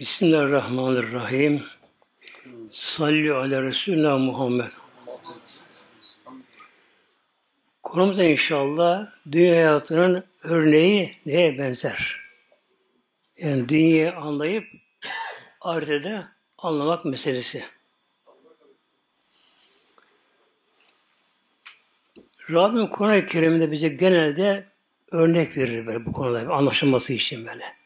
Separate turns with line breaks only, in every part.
Bismillahirrahmanirrahim. Salli ala Resulullah Muhammed. Konumuz inşallah dünya hayatının örneği neye benzer? Yani dünyayı anlayıp ahirete anlamak meselesi. Rabbim Kur'an-ı Kerim'de bize genelde örnek verir böyle bu konuda anlaşılması için böyle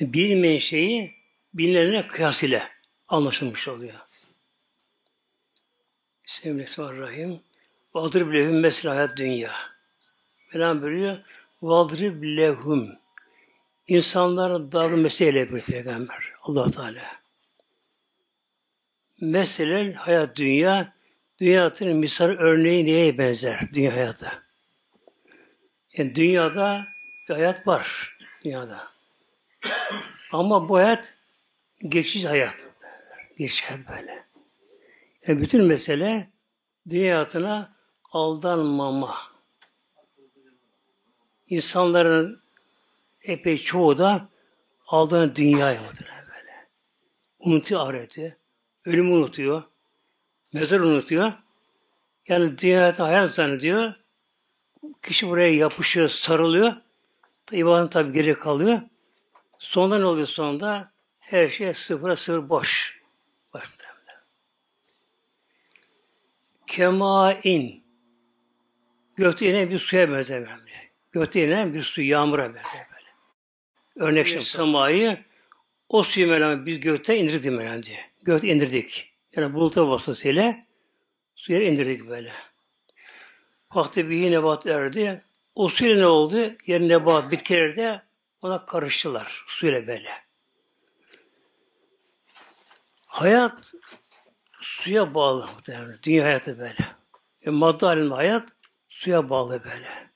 bilmeyen şeyi bilinene kıyas ile anlaşılmış oluyor. Bismillahirrahmanirrahim. Vadrib lehum mesela hayat dünya. Mevlam buyuruyor. Vadrib lehum. İnsanlara davru mesele bir peygamber. allah Teala. Mesele hayat dünya. Dünya hayatının misal örneği neye benzer? Dünya hayatı. Yani dünyada bir hayat var. Dünyada. Ama bu hayat geçici hayat. Geçici hayat böyle. Yani bütün mesele dünya hayatına aldanmama. İnsanların epey çoğu da aldanan dünya böyle. Unutuyor ahireti. Ölümü unutuyor. Mezar unutuyor. Yani dünya hayat zannediyor. Kişi buraya yapışıyor, sarılıyor. İbadet tabi geri kalıyor. Sonunda ne oluyor sonunda? Her şey sıfıra sıfır boş. Kemain Gökte inen bir suya benzer böyle. Gökte inen bir su, yağmura benzer böyle. Örnek şimdi semayı o suyu Mevlam biz gökte indirdik Mevlam diye. Gökte indirdik. Yani buluta vasıtasıyla suya indirdik böyle. Vakti bir nebat erdi. O suyla ne oldu? Yer nebat, bitkiler de ona karıştılar suyla böyle. Hayat suya bağlı muhtemelen. Dünya hayatı böyle. E, madde halinde hayat suya bağlı böyle.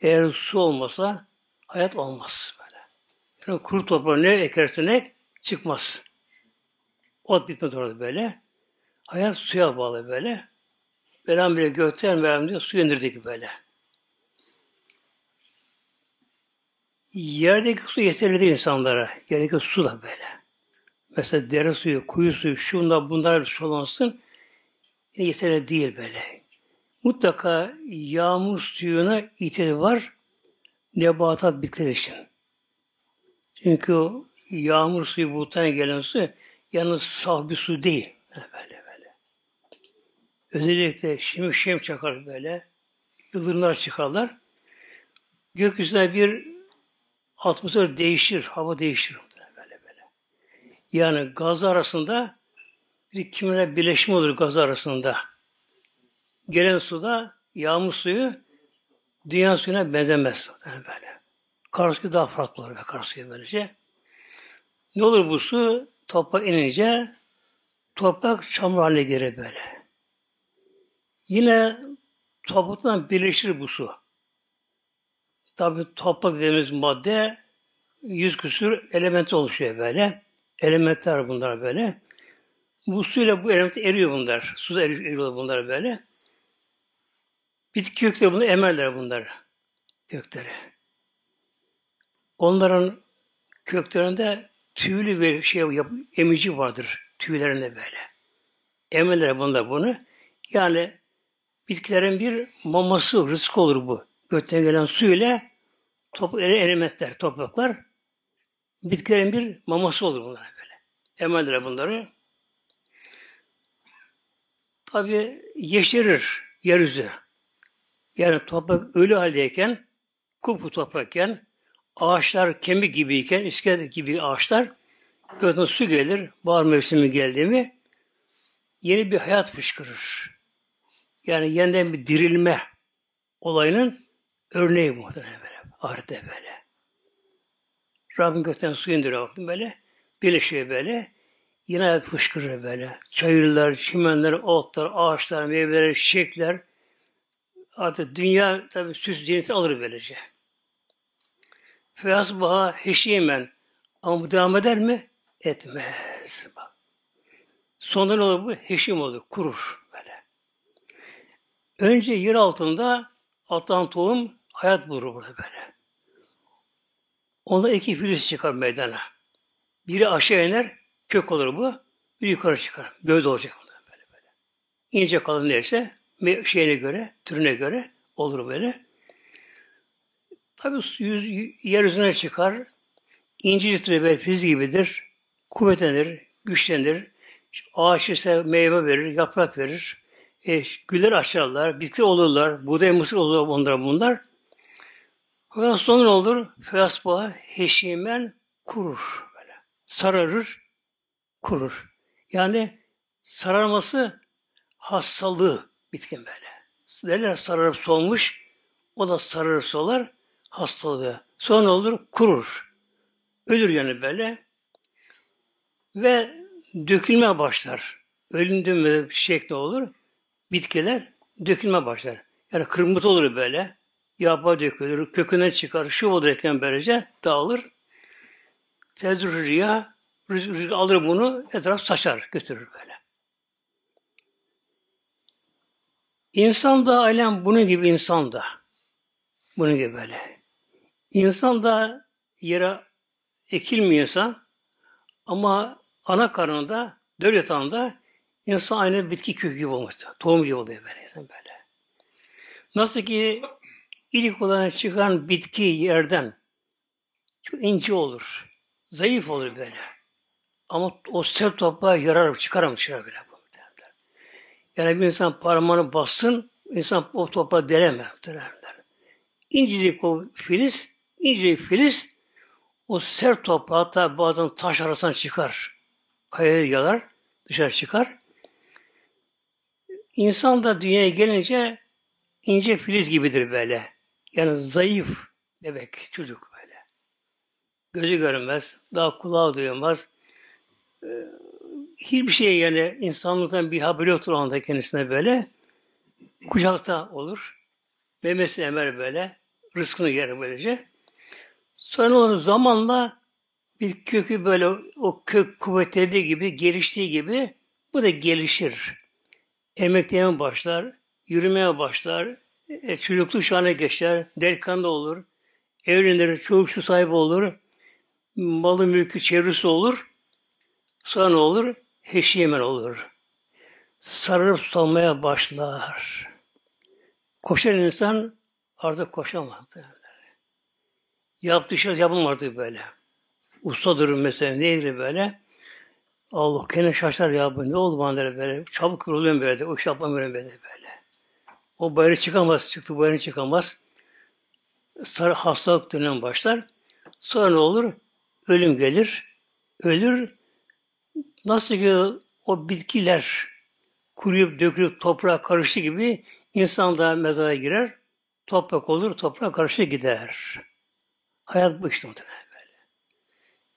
Eğer su olmasa hayat olmaz böyle. Yani kuru toprağa ne ekersen ek çıkmaz. Ot bitmez orada böyle. Hayat suya bağlı böyle. Belam bile gökten verem diyor, su indirdik böyle. Yerdeki su yeterli değil insanlara. Yerdeki su da böyle. Mesela dere suyu, kuyu suyu, şunlar bunlar sulansın. Yeterli değil böyle. Mutlaka yağmur suyuna ihtiyacı var. Nebatat bitkiler için. Çünkü o yağmur suyu buluttan gelen su yalnız saf bir su değil. Böyle böyle. Özellikle şimdi şem çakar böyle. Yıldırımlar çıkarlar. Gökyüzüne bir atmosfer değişir, hava değişir. Böyle böyle. Yani gaz arasında bir kimine birleşme olur gaz arasında. Gelen suda yağmur suyu dünya suyuna benzemez. Yani böyle. Kar suyu daha farklı olur. Kar suyu böylece. Ne olur bu su? Toprak inince toprak çamur haline gelir böyle. Yine topraktan birleşir bu su. Tabi toprak dediğimiz madde yüz küsür element oluşuyor böyle. Elementler bunlar böyle. Bu suyla bu element eriyor bunlar. Suda eriyor bunlar böyle. Bitki kökleri bunlar emerler bunlar. Kökleri. Onların köklerinde tüylü bir şey yap, emici vardır. Tüylerinde böyle. Emerler bunlar bunu. Yani bitkilerin bir maması, rızkı olur bu gökten gelen su ile top, elementler, topraklar bitkilerin bir maması olur bunlar böyle. Emeldir bunları. Tabi yeşerir yeryüzü. Yani toprak ölü haldeyken, kupku toprakken, ağaçlar kemik gibiyken, iskelet gibi ağaçlar, gökten su gelir, bahar mevsimi geldi mi, yeni bir hayat fışkırır. Yani yeniden bir dirilme olayının Örneği muhtemelen böyle. Ahirette böyle. Rabbim gökten su indiriyor baktım böyle. Birleşiyor böyle. Yine fışkırır böyle. Çayırlar, çimenler, otlar, ağaçlar, meyveler, çiçekler. Artık dünya tabi süs cenneti alır böylece. Feyasbaha heşimen. Ama bu devam eder mi? Etmez. Bak. Sonunda ne olur bu? Heşim olur, kurur böyle. Önce yer altında atan tohum hayat bulur burada böyle. Onda iki filiz çıkar meydana. Biri aşağı iner, kök olur bu. Bir yukarı çıkar. Gövde olacak. Böyle böyle. İnce kalın neyse şeyine göre, türüne göre olur böyle. Tabi yüz, yeryüzüne çıkar. İncicitir ve fiz gibidir. Kuvvetlenir, güçlenir. Ağaç ise meyve verir, yaprak verir. E, güller açarlar, bitki olurlar, buğday mısır olur bunlar bunlar. Fakat sonra ne olur? Fesba heşimen kurur. Böyle. Sararır, kurur. Yani sararması hastalığı bitkin böyle. Derler sararıp solmuş, o da sararıp solar, hastalığı. Sonra olur? Kurur. Ölür yani böyle. Ve dökülme başlar. Ölündü mü şekli olur? Bitkiler dökülme başlar. Yani kırmızı olur böyle. Yaprağı dökülür, köküne çıkar, şu olurken böylece dağılır. Tezrür rüya, rüzgar alır bunu, etraf saçar, götürür böyle. İnsan da alem bunun gibi insan da. Bunun gibi böyle. İnsan da yere ekilmiyorsa ama ana karnında, döl yatağında insan aynı bitki kökü gibi olmuştu. Tohum gibi oluyor böyle insan böyle. Nasıl ki ilk olarak çıkan bitki yerden çok ince olur. Zayıf olur böyle. Ama o sert toprağa yarar, çıkarım çıkar böyle. Yani bir insan parmağını bassın, insan o toprağı deleme. Derler. İncecik o filiz, incecik filiz o sert toprağı hatta bazen taş arasına çıkar. Kayaya yalar, dışarı çıkar. İnsan da dünyaya gelince ince filiz gibidir böyle. Yani zayıf bebek, çocuk böyle. Gözü görünmez, daha kulağı duyulmaz. Ee, hiçbir şey yani insanlıktan bir haber yoktur anda kendisine böyle. Kucakta olur. Memesi emer böyle. Rızkını yer böylece. Sonra onu zamanla bir kökü böyle o kök kuvvetlediği gibi, geliştiği gibi bu da gelişir. Emeklemeye başlar, yürümeye başlar, e, çocuklu şahane geçer, delikanlı olur, evlenir, çocuk şu sahibi olur, malı mülkü çevresi olur. Sonra ne olur? heşiyemen olur. Sarılıp solmaya başlar. Koşan insan artık koşamaz. Yaptığı şey yapılmadı böyle. Ustadır mesela neydi böyle. Allah kendi şaşar ya bu ne oldu bana böyle. Çabuk yoruluyorum böyle de. O iş yapamıyorum böyle böyle. O bayrağı çıkamaz. Çıktı bayrağı çıkamaz. Sarı hastalık dönem başlar. Sonra ne olur? Ölüm gelir. Ölür. Nasıl ki o bitkiler kuruyup dökülüp toprağa karıştı gibi insan da mezara girer, toprak olur, toprağa karıştı gider. Hayat bu işte muhtemelen böyle.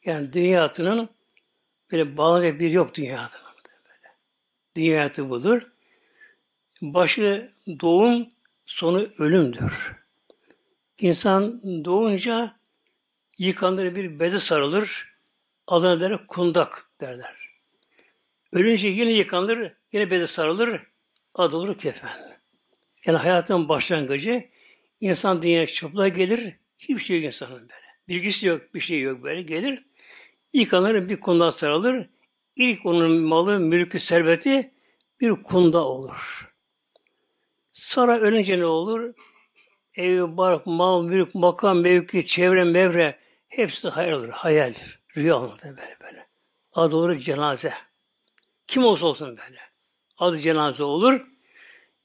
Yani dünya hayatının böyle bağlanacak bir yok dünya böyle. Dünya hayatı budur. Başı doğum, sonu ölümdür. İnsan doğunca yıkanır bir beze sarılır, adına kundak derler. Ölünce yine yıkanır, yine bede sarılır, adı olur kefen. Yani hayatın başlangıcı insan dünyaya çıplak gelir, hiçbir şey yok insanın böyle. Bilgisi yok, bir şey yok böyle gelir. Yıkanır, bir kunda sarılır. İlk onun malı, mülkü, serveti bir kunda olur. Sonra ölünce ne olur? Ev, bark, mal, mülk, makam, mevki, çevre, mevre hepsi hayal olur. Hayal, rüya olur böyle böyle. Adı olur cenaze. Kim olsa olsun böyle. Adı cenaze olur.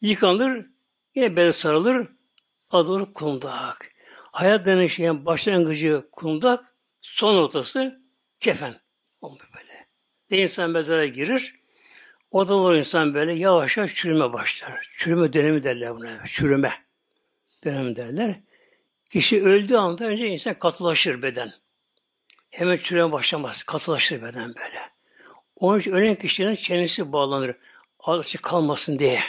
Yıkanır. Yine bel sarılır. Adı olur kundak. Hayat denen şeyin başlangıcı kundak. Son ortası kefen. Olmuş böyle. Ve insan mezara girir. O da olur insan böyle yavaş yavaş çürüme başlar. Çürüme dönemi derler buna. Çürüme dönemi derler. Kişi öldüğü anda önce insan katılaşır beden. Hemen çürüme başlamaz. Katılaşır beden böyle. Onun için ölen kişinin çenesi bağlanır. Ağzı kalmasın diye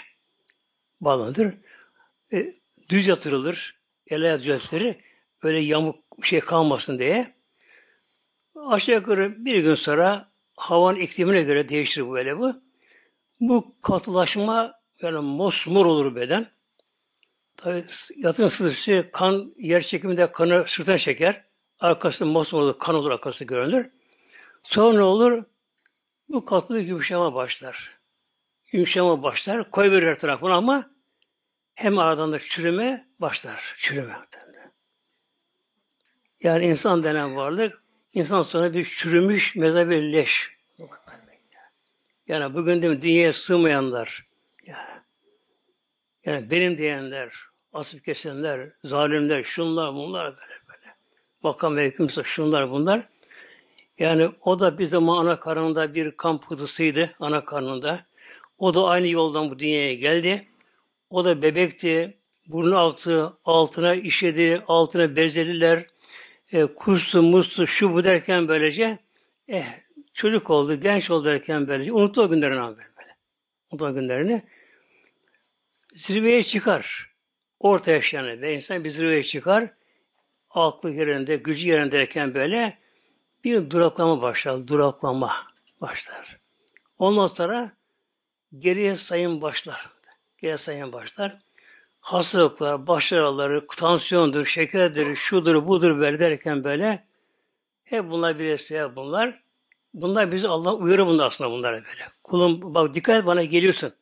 bağlanır. E, düz yatırılır. El ayak düzeltilir. Öyle yamuk bir şey kalmasın diye. Aşağı yukarı bir gün sonra havanın iklimine göre değişir böyle bu. Bu katılaşma yani mosmor olur beden. Tabi yatın sıvısı kan yer çekiminde kanı sırtına çeker. Arkası mosmor olur, kan olur arkası görünür. Sonra ne olur? Bu katılık yumuşama başlar. Yumuşama başlar. Koy verir her tarafına ama hem aradan da çürüme başlar. Çürüme. Yani insan denen varlık insan sonra bir çürümüş mezar leş. Yani bugün de dünyaya sığmayanlar, yani, benim diyenler, asıp kesenler, zalimler, şunlar bunlar böyle böyle. Makam ve hükümse şunlar bunlar. Yani o da bir zaman ana karnında bir kamp kızısıydı, ana karnında. O da aynı yoldan bu dünyaya geldi. O da bebekti. Burnu altı, altına işedi, altına bezediler. E, kustu, mustu, şu bu derken böylece eh, çocuk oldu, genç oldu derken böylece unuttu o günlerini abi böyle. Unuttu o günlerini. Zirveye çıkar. Orta yaşayan ve insan bir zirveye çıkar. Aklı yerinde, gücü yerinde derken böyle bir duraklama başlar. Duraklama başlar. Ondan sonra geriye sayım başlar. Geriye sayım başlar. Hastalıklar, baş ağrıları, tansiyondur, şekerdir, şudur, budur böyle derken böyle hep bunlar bir bunlar. Bunlar bizi Allah uyarı bunlar aslında bunlara böyle. Kulum bak dikkat et bana geliyorsun.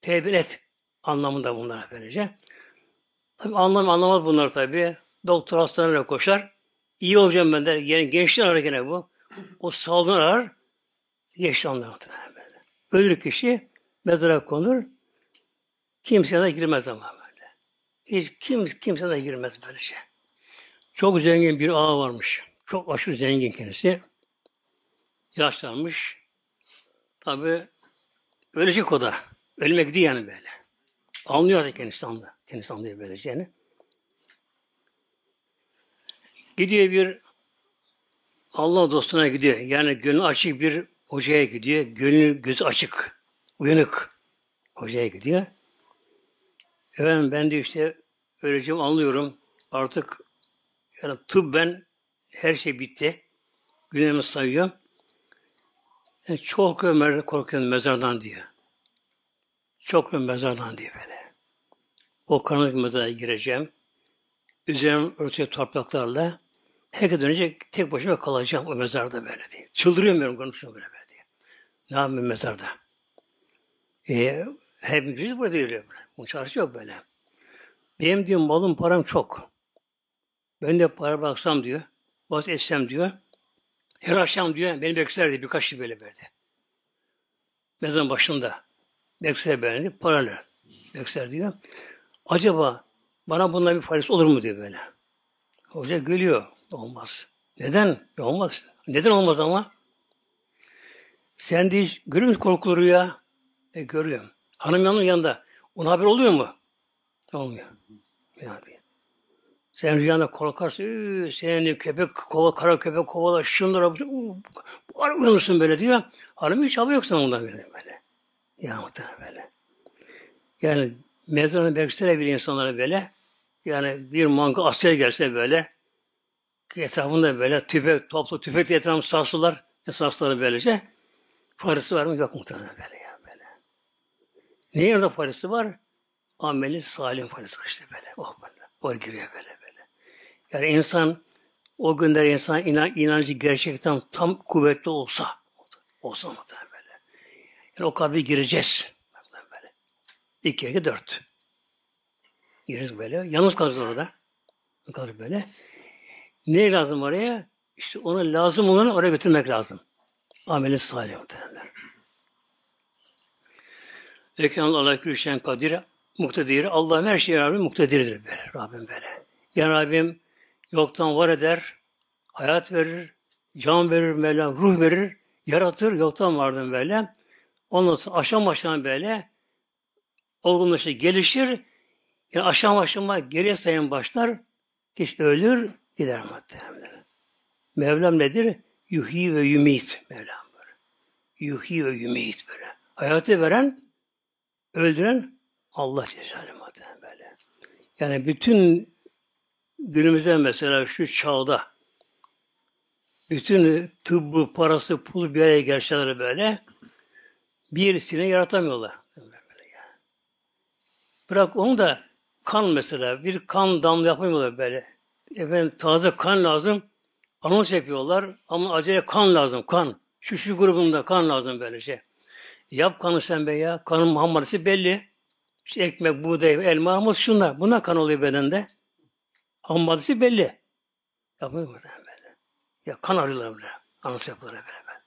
Tevbe et anlamında bunlar böylece. Tabi anlam anlamaz bunlar tabi. Doktor hastaneye koşar. İyi olacağım ben der. Yani gençler arar bu. O sağlığını arar. Geçti böyle. Ölür kişi mezara konur. Kimse de girmez ama böyle. Hiç kim, kimse de girmez böyle şey. Çok zengin bir ağa varmış. Çok aşırı zengin kendisi. Yaşlanmış. Tabi ölecek o da. Ölmek değil yani böyle. Anlıyor da kendisi anlıyor. Kendisi anlıyor böyleceğini. Gidiyor bir Allah dostuna gidiyor. Yani gönlü açık bir hocaya gidiyor. Gönlü gözü açık, uyanık hocaya gidiyor. Efendim ben de işte öleceğim anlıyorum. Artık yani tıbben her şey bitti. Günlerimi sayıyor. Yani çok korkuyorum, korkuyorum mezardan diyor. Çok mezardan diyor böyle. O karanlık mezara gireceğim. Üzerim örtüye topraklarla. Herkes dönecek, tek başıma kalacağım o mezarda böyle diye. Çıldırıyorum ben konuşuyorum böyle, böyle diye. Ne yapayım mezarda? E, hepimiz burada öyle. Bu çarşı yok böyle. Benim diyor malım param çok. Ben de para bıraksam diyor. Vaz etsem diyor. Her akşam diyor beni beklerdi birkaç yıl böyle verdi. Mezarın başında. Bekler beni paralar. Bekler diyor. Acaba bana bundan bir faydası olur mu diyor böyle. Hoca gülüyor. Olmaz. Neden? Olmaz. Neden olmaz ama? Sen de hiç görüyor musun korkulu rüya? E görüyorum. Hanım yanının yanında. Ona haber oluyor mu? Olmuyor. Ya diye. Sen rüyanda korkarsın, senin köpek kova, kara köpek kovala, şunlara, var uyanırsın böyle diyor. Hanım hiç haber yok sana ondan böyle. böyle. Ya muhtemelen böyle. Yani mezarını bekleyebilir insanlara böyle. Yani bir manga asker gelse böyle, etrafında böyle tüfek, toplu tüfek etrafında sarsılar, esasları böylece. Farisi var mı? Yok muhtemelen böyle ya böyle. Neyin orada farisi var? Ameli salim farisi işte böyle. Oh böyle. O giriyor böyle. Yani insan o günler insan inan, inancı gerçekten tam kuvvetli olsa olsa muhtemelen böyle. Yani o kabri gireceğiz. Böyle. İki, iki, dört. Gireriz böyle. Yalnız kalırız orada. Kalır böyle. Ne lazım oraya? İşte ona lazım olanı oraya götürmek lazım. Ameli salih muhtemelen. Ekan Allah külşen kadir muktedir. Allah her şeye Rabbim muktedirdir böyle. Rabbim böyle. Ya Rabbim yoktan var eder, hayat verir, can verir, Mevlam ruh verir, yaratır, yoktan vardır böyle. Ondan sonra aşam aşam böyle olgunlaşır, gelişir. Yani aşam aşama geriye sayın başlar. Kişi ölür, gider muhtemelen. Mevlam nedir? Yuhi ve yumit Mevlam böyle. Yuhi ve yumit böyle. Hayatı veren, öldüren Allah muhtemelen böyle. Yani bütün günümüzde mesela şu çağda bütün tıbbı, parası, pulu bir araya gelseler böyle birisini yaratamıyorlar. Bırak onu da kan mesela bir kan damla yapamıyorlar böyle efendim taze kan lazım. Anons yapıyorlar ama acele kan lazım, kan. Şu şu grubunda kan lazım böyle şey. Yap kanı sen be ya. Kanın Muhammed'si belli. İşte ekmek, buğday, elma, armut şunlar. Buna kan oluyor bedende. Ham maddesi belli. Yapmıyor muhtemelen böyle. Ya kan arıyorlar böyle. Anons yapıyorlar böyle. böyle.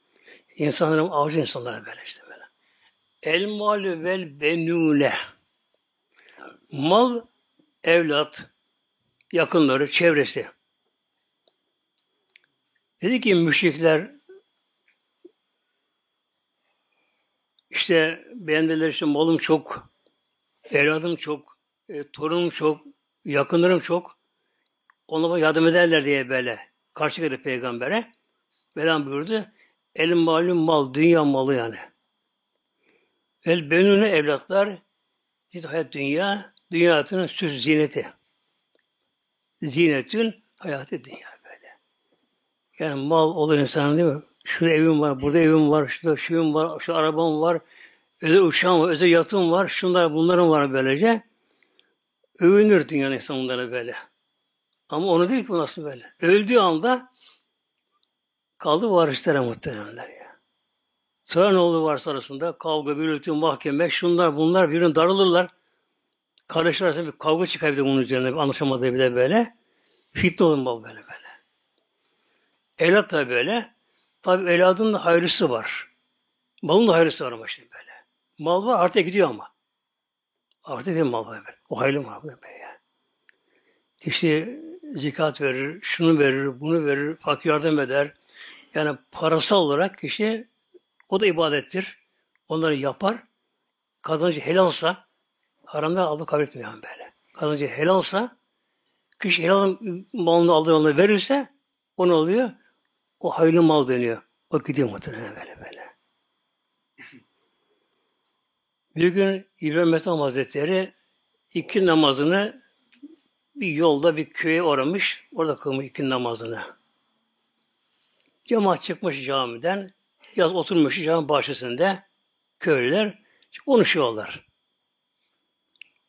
İnsanların avcı insanlara böyle işte böyle. El malü vel benule. Mal, evlat, yakınları, çevresi. Dedi ki müşrikler işte benim dediler işte malım çok, evladım çok, e, torunum çok, yakınlarım çok. Ona yardım ederler diye böyle karşı geldi peygambere. Velan buyurdu. El malum mal, dünya malı yani. El benune evlatlar, ciddi hayat dünya, dünya hayatının süs zineti. Zinetün hayatı dünya böyle. Yani mal olur insan değil mi? Şurada evim var, burada evim var, şurada şuyum var, şu arabam var, özel uçağım var, özel yatım var, şunlar bunların var böylece. Övünür dünyanın insanlara böyle. Ama onu değil ki nasıl böyle. Öldüğü anda kaldı varislere muhteremler ya. Sonra ne oldu var sonrasında? Kavga, gürültü, mahkeme, şunlar bunlar birbirine darılırlar. Kardeşler arasında bir kavga çıkar bunun üzerine. Anlaşamadığı bir de böyle. Fitne olun böyle böyle. Evlat da böyle. Tabi evladın da hayırlısı var. Malın da hayırlısı var ama şimdi böyle. Mal var artık gidiyor ama. Artık gidiyor mal var böyle. O hayırlı mal böyle ya. İşte zikat verir, şunu verir, bunu verir, fakir yardım eder. Yani parasal olarak kişi o da ibadettir. Onları yapar. Kazancı helalsa haramdan aldı kabul etmiyor yani böyle. Kazancı helalsa kişi helal malını aldığı onu verirse o ne oluyor? O hayırlı mal dönüyor. O gidiyor muhtemelen böyle böyle. Bir gün İbrahim Ethem Hazretleri iki namazını bir yolda bir köye uğramış. Orada kılmış iki namazını. Cemaat çıkmış camiden. Yaz oturmuş cami bahçesinde köylüler konuşuyorlar.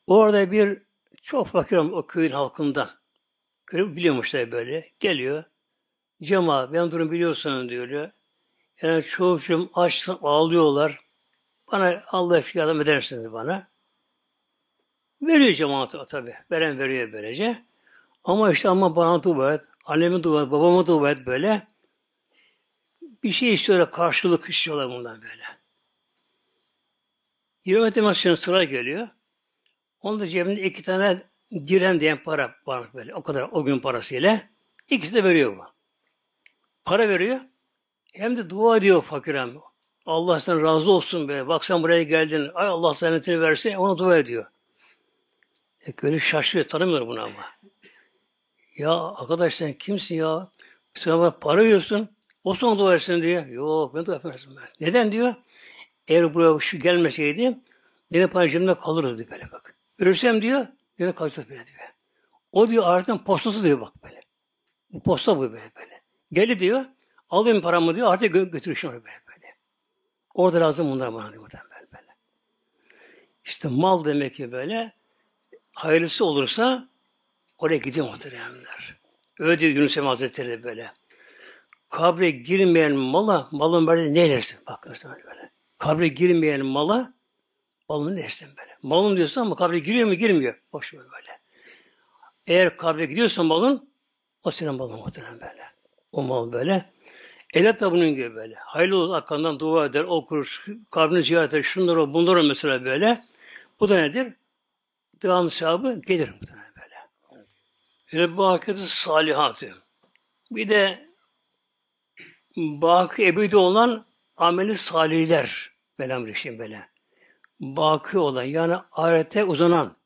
Orada bir çok fakir o köyün halkından. Köy biliyormuşlar böyle. Geliyor. Cemaat ben durum biliyorsun diyor. Yani çocuğum aç ağlıyorlar. Bana Allah yardım edersiniz bana. Veriyor cemaat tabi. Veren veriyor böylece. Ama işte ama bana dua et, anneme dua et, babama dua et böyle. Bir şey istiyorlar, karşılık istiyorlar bundan böyle. İbrahim Ethem sıra geliyor. Onun da cebinde iki tane dirhem diyen para var böyle. O kadar o gün parasıyla. İkisi de veriyor bu. Para veriyor. Hem de dua ediyor fakirem. Allah sen razı olsun be. Bak sen buraya geldin. Ay Allah senetini versin. Ona dua ediyor. E, gönül şaşırıyor. Tanımıyor bunu ama. Ya arkadaş sen kimsin ya? Sen bana para veriyorsun. O sana dua etsin diyor. Yok ben dua etmezdim ben. Neden diyor? Eğer buraya şu gelmeseydi benim para cebimde kalırdı diyor böyle bak. Ölsem diyor yine kalacak böyle diyor. O diyor ardından postası diyor bak böyle. Bu posta bu böyle böyle. Geli diyor. Alayım paramı diyor. Artık gö şunu böyle böyle. Orada lazım bunlar bana diyor böyle böyle. İşte mal demek ki böyle hayırlısı olursa oraya gidiyor muhteremler. Öyle diyor Yunus Emre Hazretleri de böyle. Kabre girmeyen mala, malın böyle ne edersin? Bak böyle. Kabre girmeyen mala, malın ne edersin böyle. Malın diyorsun ama kabre giriyor mu girmiyor. Boş ver böyle. Eğer kabre gidiyorsan malın, o senin malın muhterem böyle. O mal böyle. Elat da bunun gibi böyle. Hayırlı olur arkandan dua eder, okur, kabrini ziyaret eder, şunları, bunları mesela böyle. Bu da nedir? Devamlı sahibi gelir muhtemelen böyle. Ve bakiyatı salihatı. Bir de baki ebedi olan ameli salihler Velhamdülillah böyle. Baki olan yani ahirete uzanan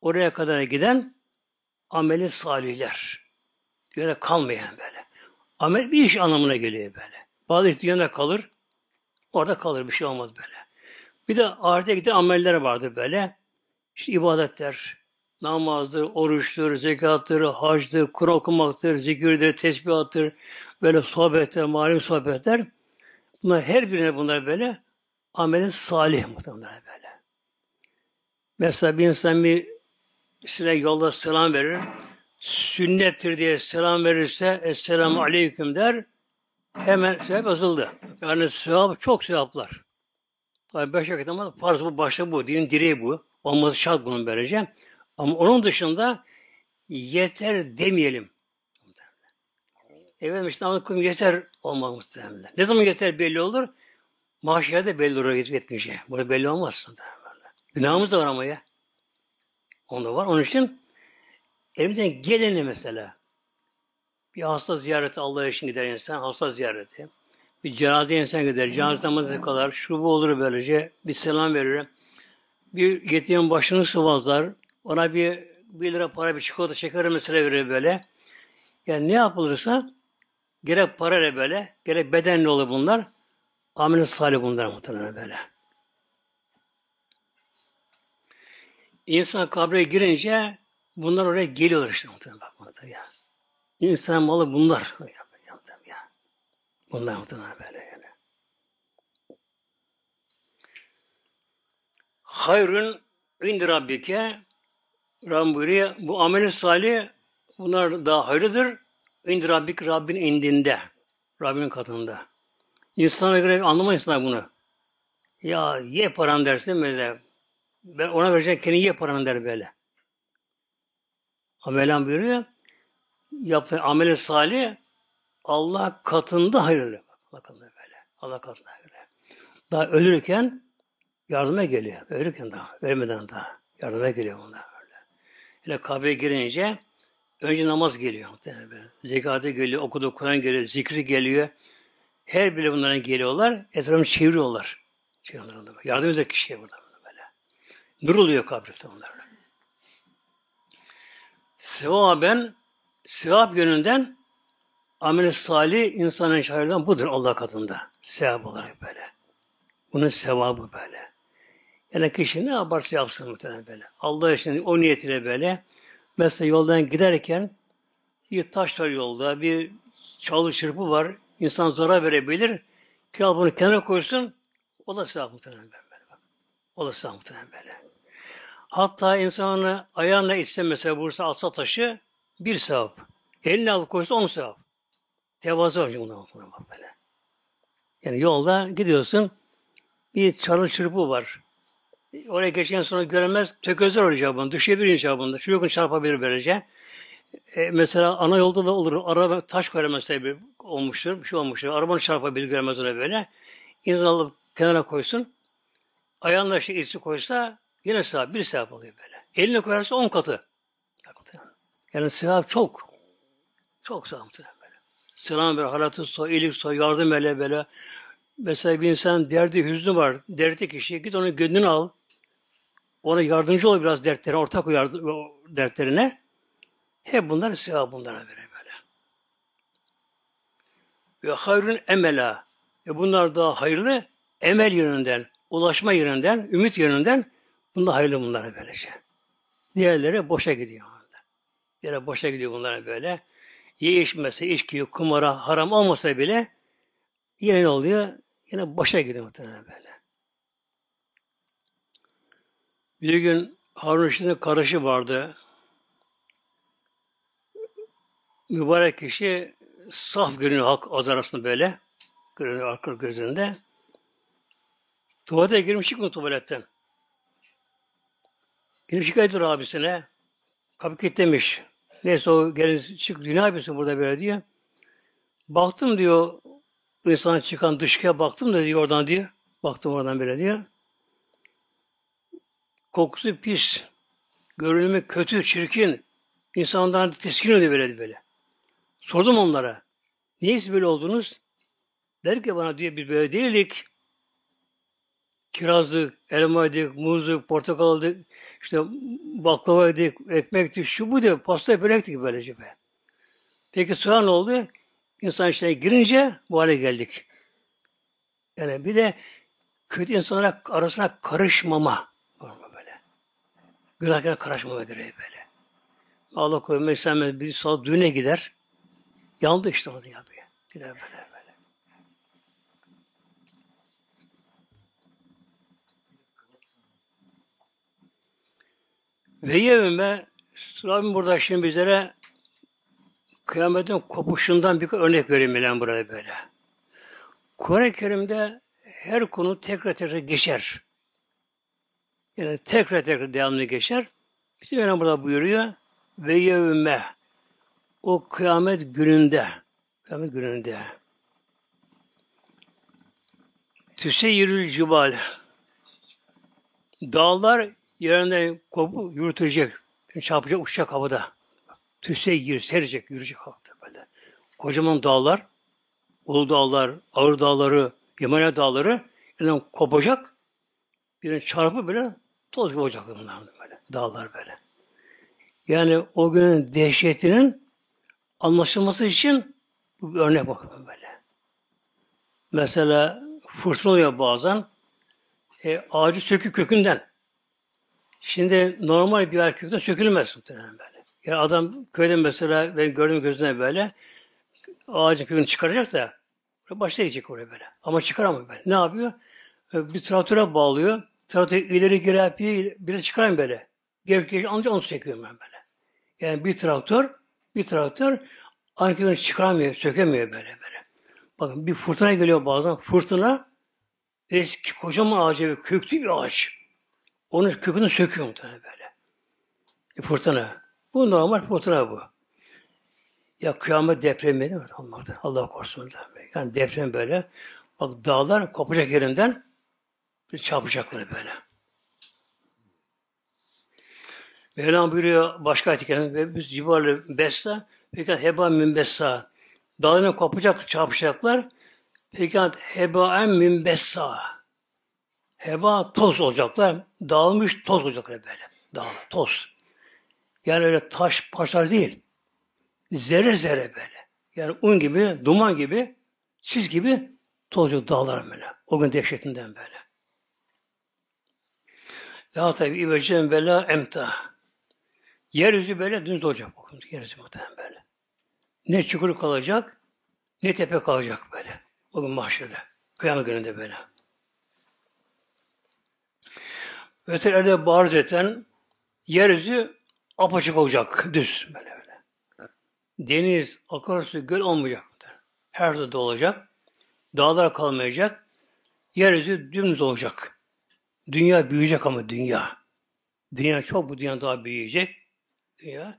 oraya kadar giden ameli salihler. Böyle kalmayan böyle. Amel bir iş anlamına geliyor böyle. Bazı iş dünyada kalır, orada kalır bir şey olmaz böyle. Bir de ahirete giden ameller vardır böyle. İşte ibadetler, namazdır, oruçtur, zekattır, hacdır, Kur'an okumaktır, zikirdir, tesbihattır, böyle sohbetler, malum sohbetler. Bunlar her birine bunlar böyle ameli salih muhtemelen böyle. Mesela bir insan bir size yolda selam verir. sünnettir diye selam verirse Esselamu Aleyküm der hemen sevap yazıldı. Yani sevap çok sevaplar. Tabi beş vakit ama farz bu, başta bu. Dinin direği bu. Olması şart bunun böylece. Ama onun dışında yeter demeyelim. Evet işte kılın yeter olmaz muhtemelen. Ne zaman yeter belli olur? Mahşerde belli olur yetmeyeceği. Burada belli olmaz. Günahımız da var ama ya. Onda var. Onun için elimizden geleni mesela bir hasta ziyareti Allah için gider insan, hasta ziyareti. Bir cenaze insan gider, cenaze namazı kadar, şu bu olur böylece, bir selam verir. Bir yetimin başını sıvazlar, ona bir bir lira para, bir çikolata şeker mesela verir böyle. Yani ne yapılırsa gerek parayla böyle, gerek bedenli olur bunlar. Amel salih bunlar muhtemelen böyle. İnsan kabre girince bunlar oraya geliyorlar işte muhtemelen bakmakta ya. İnsan malı bunlar. Ya. Bunlar muhtemelen böyle yani. Hayrun indi Rabbike Rabbim buyuruyor, bu amel salih bunlar daha hayırlıdır. İndi Rabbik Rabbin indinde. Rabbin katında. İnsana göre anlamayın bunu. Ya ye paran dersin böyle. Ben ona vereceğim kendi ye paranı der böyle. Amelan buyuruyor. Yaptığı ameli salih Allah katında hayırlı. Katında böyle. Allah katında hayırlı. Daha ölürken yardıma geliyor. Ölürken daha. Vermeden daha. Yardıma geliyor bunlar böyle. Hele Kabe'ye girince önce namaz geliyor. Zekatı geliyor, okuduğu Kur'an geliyor, zikri geliyor. Her biri bunların geliyorlar. Etrafını çeviriyorlar. çeviriyorlar. Yardım edecek kişiye burada böyle. Nur oluyor kabirde onlar. Sevaben sevap yönünden amel salih insanın şahırdan budur Allah katında. Sevap olarak böyle. Bunun sevabı böyle. Yani kişi ne yaparsa yapsın muhtemelen böyle. Allah için o niyetiyle böyle. Mesela yoldan giderken bir taş var yolda, bir çalı çırpı var. İnsan zarar verebilir. Kral bunu kenara koysun. O da sevap muhtemelen böyle. O da sevap muhtemelen böyle. Hatta insanı ayağına itse mesela vursa atsa taşı bir sevap. Elini alıp koysa on sevap. Tevazu var bundan bak böyle. Yani yolda gidiyorsun bir çalı çırpı var. Oraya geçen sonra göremez, tökezler olacak bunu. Düşebilir icabında. Şu yakın çarpabilir böylece. E, mesela ana yolda da olur. Araba taş koyar bir olmuştur. Bir şey olmuştur. Arabanı çarpabilir göremez ona böyle. İnsan alıp kenara koysun. Ayağında şey içi koysa yine sevap. Bir sevap oluyor böyle. Eline koyarsa on katı. Yani sevap çok. Çok sevap böyle. Selam ver, halatı sor, iyilik sor, yardım ele böyle. Mesela bir insan derdi, hüznü var. Derdi kişi git onun gönlünü al. Ona yardımcı ol biraz dertlerine, ortak o dertlerine. Hep bunlar sevap bunlara verir böyle. Ve hayrun emela. Ve bunlar daha hayırlı emel yönünden, ulaşma yönünden, ümit yönünden bunlar hayırlı bunlara böylece. Diğerleri boşa gidiyor. Yine boşa gidiyor bunlara böyle. Ye içmese, içki, kumara, haram olmasa bile yine ne oluyor? Yine boşa gidiyor muhtemelen böyle. Bir gün Harun Reşit'in karışı vardı. Mübarek kişi saf görünüyor halk az arasında böyle. Görünüyor arka gözünde. Tuvalete girmiş çıkmıyor tuvaletten. Girmiş şikayet ediyor abisine. Kapı kilitlemiş. Neyse o gelin çık ne yapıyorsun burada böyle diyor. Baktım diyor insan çıkan dışkıya baktım da diyor oradan diyor. Baktım oradan böyle diyor. Kokusu pis. Görünümü kötü, çirkin. İnsandan tiskin oluyor böyle böyle. Sordum onlara. Niye siz böyle oldunuz? Der ki bana diyor bir böyle değildik. Kirazlık, elmaydık, muzluk, portakaldık, işte baklavaydık, ekmektik, şu bu diyor, pasta börektik böylece be. Peki sonra ne oldu? İnsan içine girince bu hale geldik. Yani bir de kötü insanlara arasına karışmama? Günahkara karışmama göre böyle. Allah koyuyor. Mesela bir saat düğüne gider. Yandı işte onu yapıyor. Gider böyle. Ve yevme Rabbim burada şimdi bizlere kıyametin kopuşundan bir örnek vereyim ben burada böyle. Kur'an-ı Kerim'de her konu tekrar tekrar geçer. Yani tekrar tekrar devamlı geçer. Bizim Mevlam burada buyuruyor. Ve yevme o kıyamet gününde kıyamet gününde tüseyyirül cibal dağlar yerinden kopup yürütecek. Çarpacak uçacak havada. Tüseyyir serecek, yürüyecek havada böyle. Kocaman dağlar, Ulu dağlar, Ağır dağları, Yemene dağları yerinden kopacak. Birine çarpıp böyle toz gibi olacak bunlar böyle. Dağlar böyle. Yani o günün dehşetinin anlaşılması için bu bir örnek bakın böyle. Mesela fırtına oluyor bazen. E, ağacı söküp kökünden. Şimdi normal bir ağaç kökünden sökülmez muhtemelen böyle. Yani adam köyde mesela ben gördüm gözüne böyle ağacın kökünü çıkaracak da başta oraya böyle. Ama çıkaramıyor böyle. Ne yapıyor? E, bir traktöre bağlıyor. Traktör ileri yapıyor. Bir de çıkarayım böyle. Geri geri ancak onu çekiyorum ben böyle. Yani bir traktör bir traktör kökünü çıkaramıyor, sökemiyor böyle böyle. Bakın bir fırtına geliyor bazen. Fırtına eski kocaman ağacı, köklü bir ağaç. Onun kökünü söküyor muhtemelen böyle. Bir fırtına. Bu normal fırtına bu. Ya kıyamet depremi değil mi? Allah korusun. Yani deprem böyle. Bak dağlar kopacak yerinden bir çarpacakları böyle. Mevlam buyuruyor başka ayet ve biz civarlı bessa fakat heba min bessa dağlarına kopacak çarpacaklar fakat heba en min bessa heba toz olacaklar dağılmış toz olacaklar böyle. Dağ toz. Yani öyle taş parçalar değil zerre zerre böyle. Yani un gibi duman gibi sis gibi toz yok dağlar böyle. O gün dehşetinden böyle La tabi ibecen ve la emta. Yeryüzü böyle dümdüz olacak. Bakın yeryüzü muhtemelen böyle. Ne çukur kalacak, ne tepe kalacak böyle. O gün mahşerde. Kıyamet gününde böyle. Ötelerde barz eten yeryüzü apaçık olacak. Düz böyle böyle. Deniz, akarsu, göl olmayacak. Her yerde olacak. Dağlar kalmayacak. Yeryüzü dümdüz olacak. Dünya büyüyecek ama dünya. Dünya çok bu dünya daha büyüyecek. Dünya.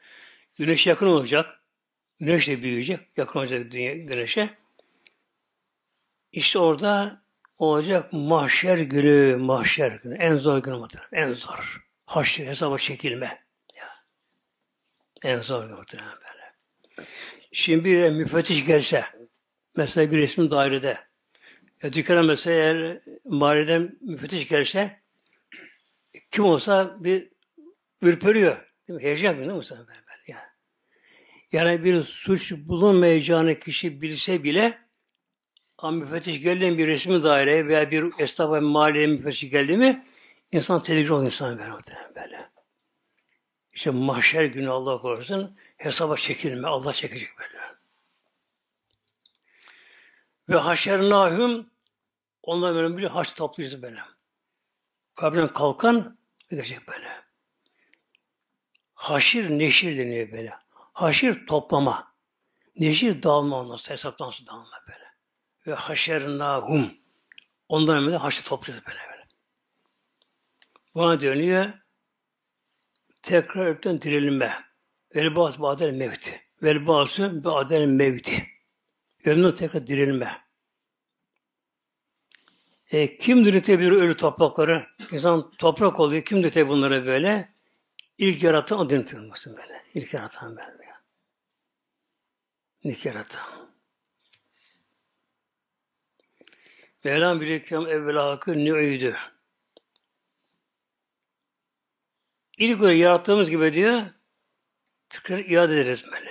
Güneş yakın olacak. Güneş de büyüyecek. Yakın olacak dünya, güneşe. İşte orada olacak mahşer günü, mahşer günü. En zor gün muhtemelen. En zor. Haşr hesaba çekilme. Ya. En zor gün muhtemelen böyle. Şimdi bir müfettiş gelse, mesela bir resmin dairede, ya dükkana mesela eğer mahalleden müfettiş gelse kim olsa bir ürperiyor. Değil mi? Heyecan yapıyor değil mi mesela? Böyle, yani. yani bir suç bulunmayacağını kişi bilse bile ama müfettiş geldi bir resmi daireye veya bir esnafa mahalleye müfettiş geldi mi insan tedirgin oluyor insan böyle. İşte mahşer günü Allah korusun hesaba çekilme. Allah çekecek böyle. Ve haşernahum onlar böyle bir haç topluyoruz böyle. Kabrinden kalkan gelecek böyle. Haşir neşir deniyor böyle. Haşir toplama. Neşir dağılma olması, hesaptan sonra dağılma böyle. Ve haşernahum. Ondan böyle haşir topluyoruz böyle böyle. Buna dönüyor tekrar öpten dirilme. Vel bazı badel mevti. Vel bazı badel mevti. Ölümden tekrar dirilme. E, kim diriltebilir ölü toprakları? İnsan toprak oluyor. Kim diriltebilir bunları böyle? İlk yaratan o diriltilmesin böyle. İlk yaratan böyle. İlk yaratan. Mevlam birikem evvela hakkı nü'üydü. İlk olarak yarattığımız gibi diyor, tekrar iade ederiz böyle.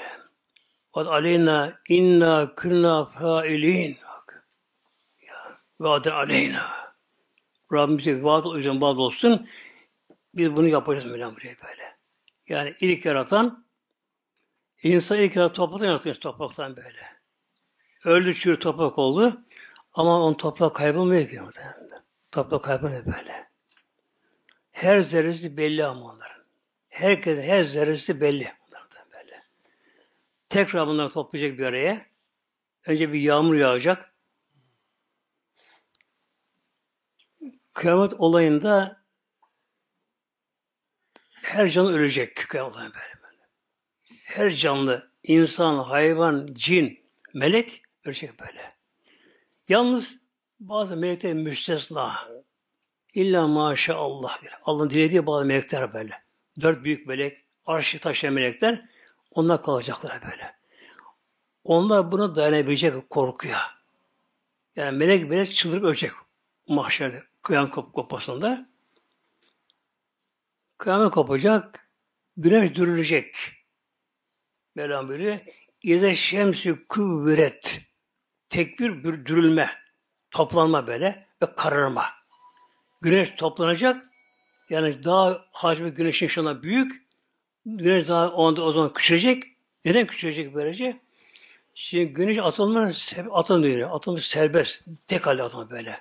Ve aleyna inna kırna failin. Ve aden aleyna. Rabbimize vaat o yüzden vaat olsun. Biz bunu yapacağız Mevlam buraya böyle. Yani ilk yaratan insan ilk yaratan topraktan yaratıyor topraktan böyle. Öldü çürü toprak oldu. Ama on toprak kaybolmuyor ki. Toprak kaybolmuyor böyle. Her zerresi belli ama onların. Herkes her zerresi belli. Tekrar bunları toplayacak bir araya. Önce bir yağmur yağacak. Kıyamet olayında her canlı ölecek. Kıyamet olayında böyle, böyle. Her canlı, insan, hayvan, cin, melek ölecek böyle. Yalnız bazı melekler müstesna. İlla maşallah. Allah'ın dilediği bazı melekler böyle. Dört büyük melek, arşı taşıyan melekler onlar kalacaklar böyle. Onlar buna dayanabilecek korkuya. Yani melek melek çıldırıp ölecek mahşerde, kıyamet kop kopasında. Kıyamet kopacak, güneş dürülecek. Mevlam buyuruyor. İze şemsi kuvvet. Tek bir dürülme, toplanma böyle ve kararma. Güneş toplanacak, yani daha hacmi güneşin şuna büyük, güneş daha onda o zaman küçülecek. Neden küçülecek böylece? Şimdi güneş atılma atım diyor. Atılmış serbest. Tek halde atılma böyle.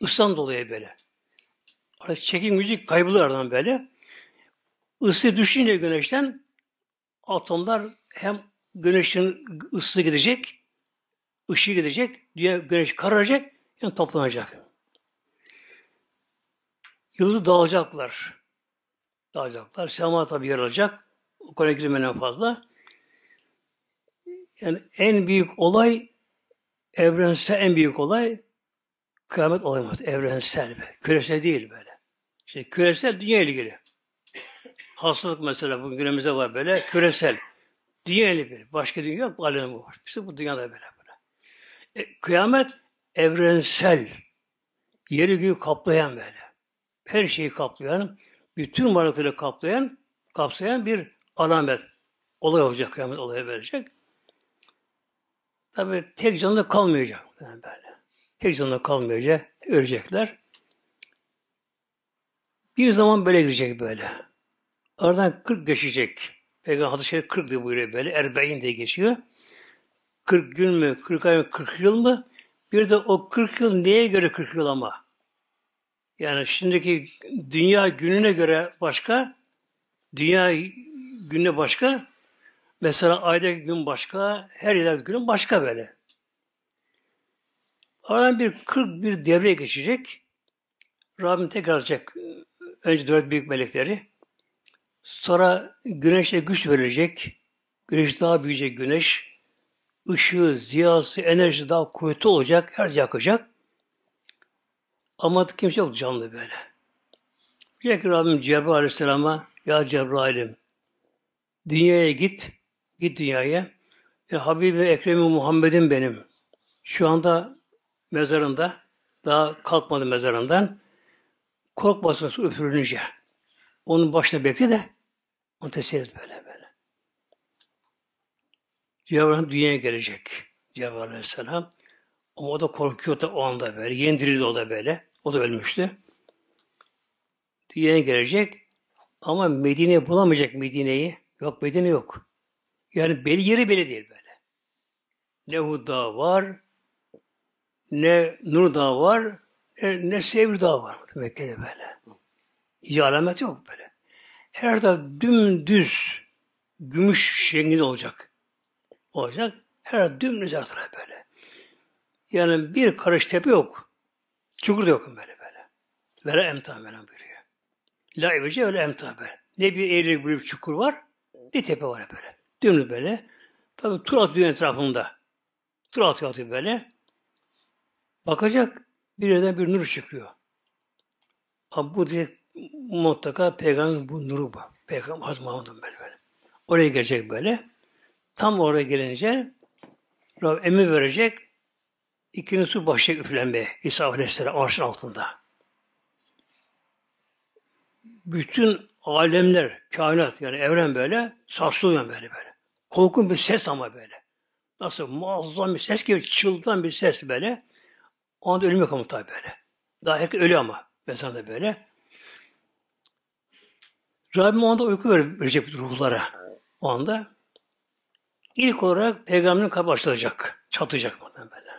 Islan dolayı böyle. Artık çekim gücü kayboluyor aradan böyle. Isı düşünce güneşten atomlar hem güneşin ısısı gidecek, ışığı gidecek, diye güneş kararacak, yani toplanacak. Yıldız dağılacaklar. Dağılacaklar. Sema tabi yer alacak. O konuya girmeden fazla. Yani en büyük olay evrensel en büyük olay kıyamet olayı evrensel be. Küresel değil böyle. İşte küresel dünya ilgili. Hastalık mesela bugün günümüzde var böyle küresel. Dünya ilgili. Başka dünya yok. Alem var. İşte bu dünyada böyle böyle. E, kıyamet evrensel. Yeri göğü kaplayan böyle. Her şeyi kaplayan, bütün varlıkları kaplayan, kapsayan bir alamet. Olay olacak, kıyamet olayı verecek. Tabi tek canlı kalmayacak. Yani böyle. Tek canlı kalmayacak. Ölecekler. Bir zaman böyle gidecek böyle. Aradan 40 geçecek. Peygamber hadis-i şerif 40 diye buyuruyor böyle. Erbeğin diye geçiyor. 40 gün mü, 40 ay mı, 40 yıl mı? Bir de o 40 yıl neye göre 40 yıl ama? Yani şimdiki dünya gününe göre başka, dünya gününe başka, Mesela aydaki gün başka, her yerdeki gün başka böyle. Aradan bir 40 bir devre geçecek. Rabbim tekrar alacak. Önce dört büyük melekleri. Sonra güneşe güç verilecek. Güneş daha büyüyecek güneş. Işığı, ziyası, enerji daha kuvvetli olacak. Her yakacak. Ama kimse yok canlı böyle. Diyecek ki Rabbim Cebrail Aleyhisselam'a Ya Cebrail'im dünyaya git Git dünyaya. E, Habibi Ekremi Muhammed'in benim. Şu anda mezarında, daha kalkmadı mezarından. Korkmasın üfürünce. Onun başına bekle de onu teselli et böyle böyle. Cebrail dünyaya gelecek. Cebrail Aleyhisselam. Ama o da korkuyor da o anda böyle. Yendirildi o da böyle. O da ölmüştü. Dünyaya gelecek. Ama Medine bulamayacak Medine'yi. Yok Medine yok. Yani belli yeri belli değil böyle. Ne Hudda var, ne Nur Dağı var, ne, ne Sevr Dağı var Mekke'de böyle. Hiç alamet yok böyle. Her taraf dümdüz gümüş renginde olacak. Olacak. Her dümdüz her taraf böyle. Yani bir karış tepe yok. Çukur da yok böyle böyle. Vela emta böyle buyuruyor. La ibece öyle emta böyle. Ne bir eğri bir çukur var, ne tepe var böyle. Dümdüz böyle. Tabi tur atıyor etrafında. Tur atıyor, atıyor böyle. Bakacak bir yerden bir nur çıkıyor. Ama bu diye mutlaka peygamber bu nuru bu. Peygamber Hazreti Muhammed'in böyle böyle. Oraya gelecek böyle. Tam oraya gelince Rab emir verecek. İkinci su başlayacak üflenmeye. İsa Aleyhisselam arşın altında. Bütün alemler, kainat yani evren böyle sarsılıyor böyle böyle. Korkun bir ses ama böyle. Nasıl muazzam bir ses gibi çıldıran bir ses böyle. O anda ölüm yok ama tabi böyle. Daha herkes ölüyor ama. Mesela böyle. Rabbim o anda uyku verecek ruhlara. O anda. İlk olarak peygamberin kalbi başlayacak. Çatacak mı böyle.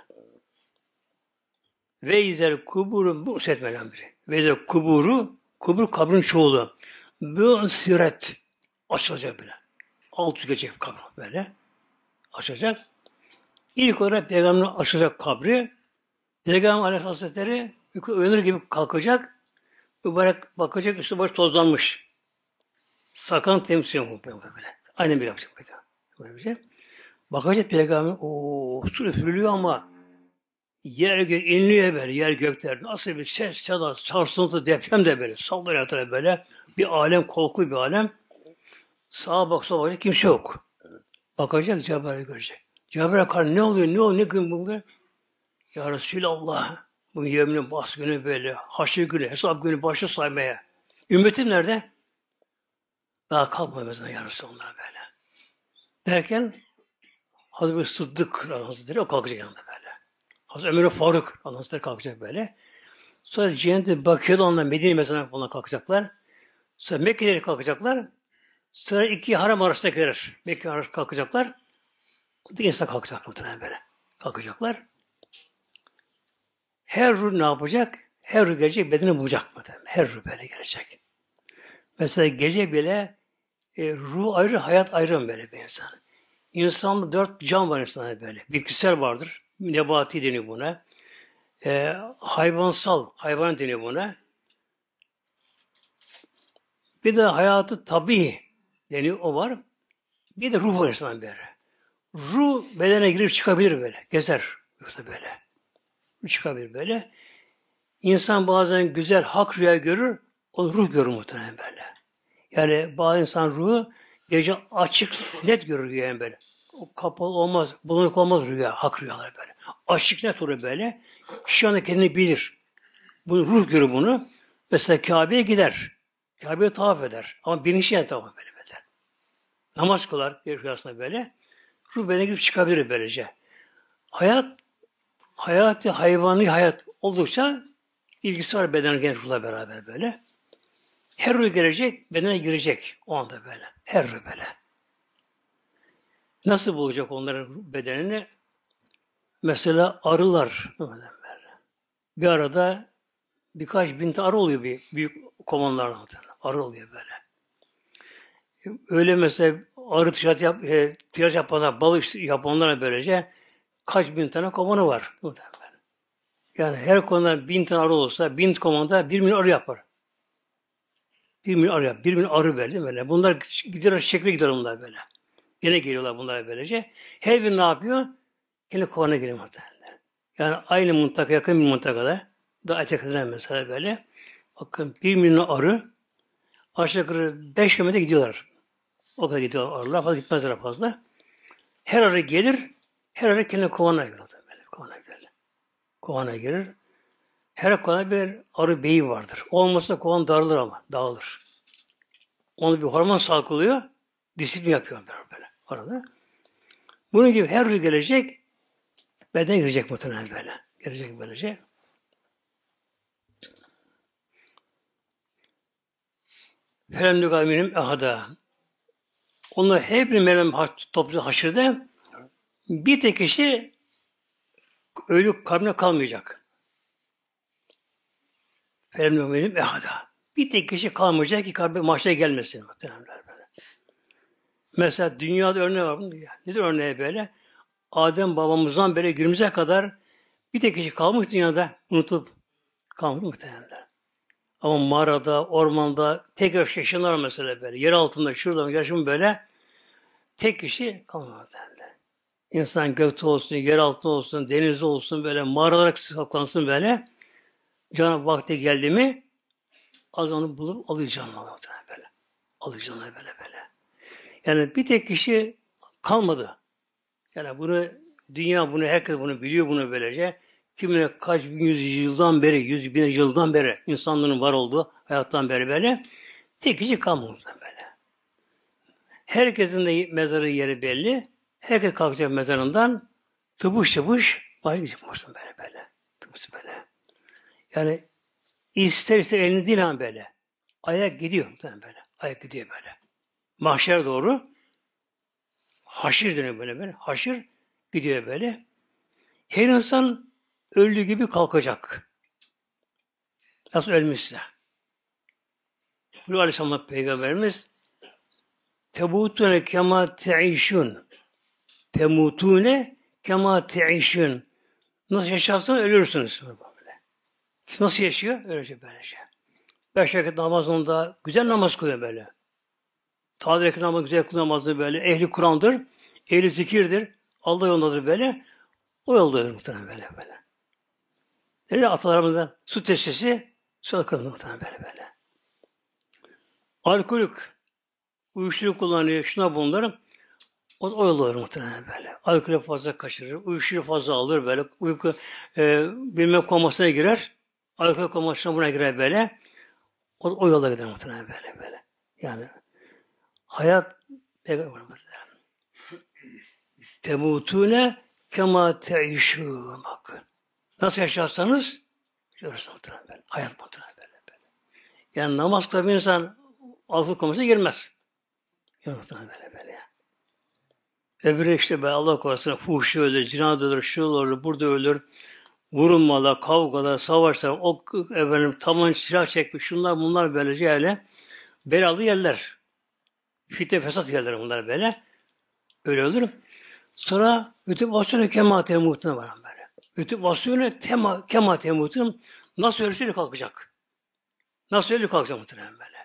Ve izer kuburu bu setmelen biri. Ve izer kuburu kubur kabrin çoğulu. Bu siret açılacak böyle alt yüz geçecek kabr böyle. açacak. İlk olarak Peygamber açacak kabri. Peygamber Aleyhisselatü Hazretleri uyanır gibi kalkacak. Mübarek bakacak üstü baş tozlanmış. Sakan temsil yok böyle. Aynen bir yapacak böyle. Böyle bir şey. Bakacak peygamber, o su üfürülüyor ama yer gök inliyor böyle, yer gökler. Nasıl bir ses, çadar, sarsıntı, deprem de böyle. Sallıyor böyle. Bir alem, korku bir alem. Sağa bak, sola bakacak, kimse yok. Bakacak, Cebrail'i görecek. Cebrail kar ne oluyor, ne oluyor, ne gün bu be? Ya Resulallah, bu yeminin bas günü böyle, haşır günü, hesap günü başı saymaya. Ümmetim nerede? Daha kalkmadı mesela ya Resulallah böyle. Derken Hazreti Sıddık Hazretleri o kalkacak yanında. Hazreti Ömer Faruk Hazretleri kalkacak böyle. Sonra cennete bakıyordu onlar Medine mesela falan kalkacaklar. Sonra Mekke'leri kalkacaklar. Sonra iki haram arasındakiler Mekke arası kalkacaklar. Da insan kalkacak muhtemelen böyle. Kalkacaklar. Her ruh ne yapacak? Her ruh gelecek bedeni bulacak muhtemelen. Her ruh böyle gelecek. Mesela gece bile e, ruh ayrı, hayat ayrı böyle bir insan. İnsanda dört can var insanda böyle. Bitkisel vardır. Nebati deniyor buna. E, hayvansal, hayvan deniyor buna. Bir de hayatı tabi deniyor, o var. Bir de ruh var insanda böyle. Ruh bedene girip çıkabilir böyle. Gezer. Yoksa böyle. Çıkabilir böyle. İnsan bazen güzel hak rüya görür, o ruh görür muhtemelen böyle. Yani bazı insan ruhu gece açık, net görür yani böyle. Kapalı olmaz, bulunuk olmaz rüya, hak rüyalar böyle. Açık net olur böyle. Kişi anda kendini bilir. Bunu, ruh görür bunu. Mesela Kabe'ye gider. Kabe'ye tavaf eder. Ama bilinçli yani tavaf böyle eder. Namaz kılar rüyasında böyle. Ruh bedene girip çıkabilir böylece. Hayat, hayatı hayvani hayat oldukça ilgisi var beden genç ruhla beraber böyle. Her ruh gelecek, bedene girecek o anda böyle. Her ruh böyle. Nasıl bulacak onların bedenini? Mesela arılar. Bir arada birkaç bin arı oluyor bir büyük kovanlardan. Arı oluyor böyle. Öyle mesela arı ticaret, yap, e, ticaret yapanlar, balık yapanlara böylece kaç bin tane kovanı var. Yani her konuda bin tane arı olsa bin komanda bir milyon arı yapar. Bir milyon arı yapar. Bir milyon arı böyle böyle. Bunlar gidiyorlar şekle gidiyor bunlar böyle. Yine geliyorlar bunlara böylece. Her bir ne yapıyor? Yine kovana giriyor muhtemelen. Yani aynı muntaka yakın bir muntakada daha ötekiden mesela böyle. Bakın bir milyon arı aşağı yukarı beş kilometre gidiyorlar. O kadar gidiyor arılar. Fazla gitmezler fazla. Her arı gelir, her arı kendine kovana girer. Böyle, kovana girer. Kovana girer. Her kovana bir arı beyi vardır. Olmasa kovan darılır ama, dağılır. Onu bir hormon salgılıyor, disiplin yapıyor böyle, arada. Bunun gibi her rüy gelecek, beden girecek muhtemelen böyle. Gelecek böylece. Felem nükaminim ehada. Onlar hep bir melem toplu haşırda bir tek kişi ölü kabrine kalmayacak. Felem nükaminim ehada. Bir tek kişi kalmayacak ki kabre mahşere gelmesin. Muhtemelen. Mesela dünyada örneği var. Nedir örneği böyle? Adem babamızdan beri günümüze kadar bir tek kişi kalmış dünyada unutulup kalmış muhtemelen. Ama mağarada, ormanda tek yaşayanlar mesela böyle. Yer altında, şurada yaşam böyle. Tek kişi kalmadı muhtemelen. İnsan gökte olsun, yer altında olsun, denizde olsun böyle mağaralara saklansın böyle. Canı vakti geldi mi az onu bulup alacağım böyle. Alacağım böyle böyle. Yani bir tek kişi kalmadı. Yani bunu dünya bunu herkes bunu biliyor bunu böylece. Kimine kaç bin yüz yıldan beri, yüz bin yıldan beri insanlığın var olduğu hayattan beri böyle. Tek kişi kalmadı böyle. Herkesin de mezarı yeri belli. Herkes kalkacak mezarından tıbış tıbış başlayacak böyle böyle. Tıbış böyle. Yani ister ister elini değil böyle. Ayak gidiyor böyle. Ayak gidiyor böyle mahşer doğru haşir deniyor böyle böyle. Haşir gidiyor böyle. Her insan öldüğü gibi kalkacak. Nasıl ölmüşse. Bu Aleyhisselam Peygamberimiz Tebutune kema te'işun temutune kema teişün. Nasıl yaşarsanız ölürsünüz. Böyle. Nasıl yaşıyor? Öylece böylece. Beş vakit namazında güzel namaz kılıyor böyle. Tadir namazı güzel namazı böyle. Ehli Kur'an'dır. Ehli zikirdir. Allah yolundadır böyle. O yoldadır muhtemelen böyle böyle. Öyle atalarımızda su testisi su akıllı muhtemelen böyle böyle. Alkolik uyuşturucu kullanıyor, şuna bunları o, o yol olur muhtemelen böyle. Alkolü fazla kaçırır, uyuşturucu fazla alır böyle. Uyku, e, bilme komasına girer. Alkol komasına buna girer böyle. O, o yola gider muhtemelen böyle böyle. Yani hayat peygamber temutune kema teişûn. Nasıl yaşarsanız görürsünüz muhtemelen. Hayat muhtemelen böyle, böyle. Yani namaz kılan bir insan alkol komasına girmez. Yok muhtemelen böyle böyle. Öbürü işte be Allah korusun fuhşu ölür, cinayet ölür, şu olur, burada ölür. Vurulmalar, kavgalar, savaşlar, o efendim taban silah çekmiş, şunlar bunlar böylece öyle. Belalı yerler. Fitne fesat yerler bunlar böyle. Öyle olur. Sonra bütün basını kema temutuna var böyle. Bütün basını tema, kema temutuna nasıl ölürse kalkacak. Nasıl ölür kalkacak muhtemelen böyle.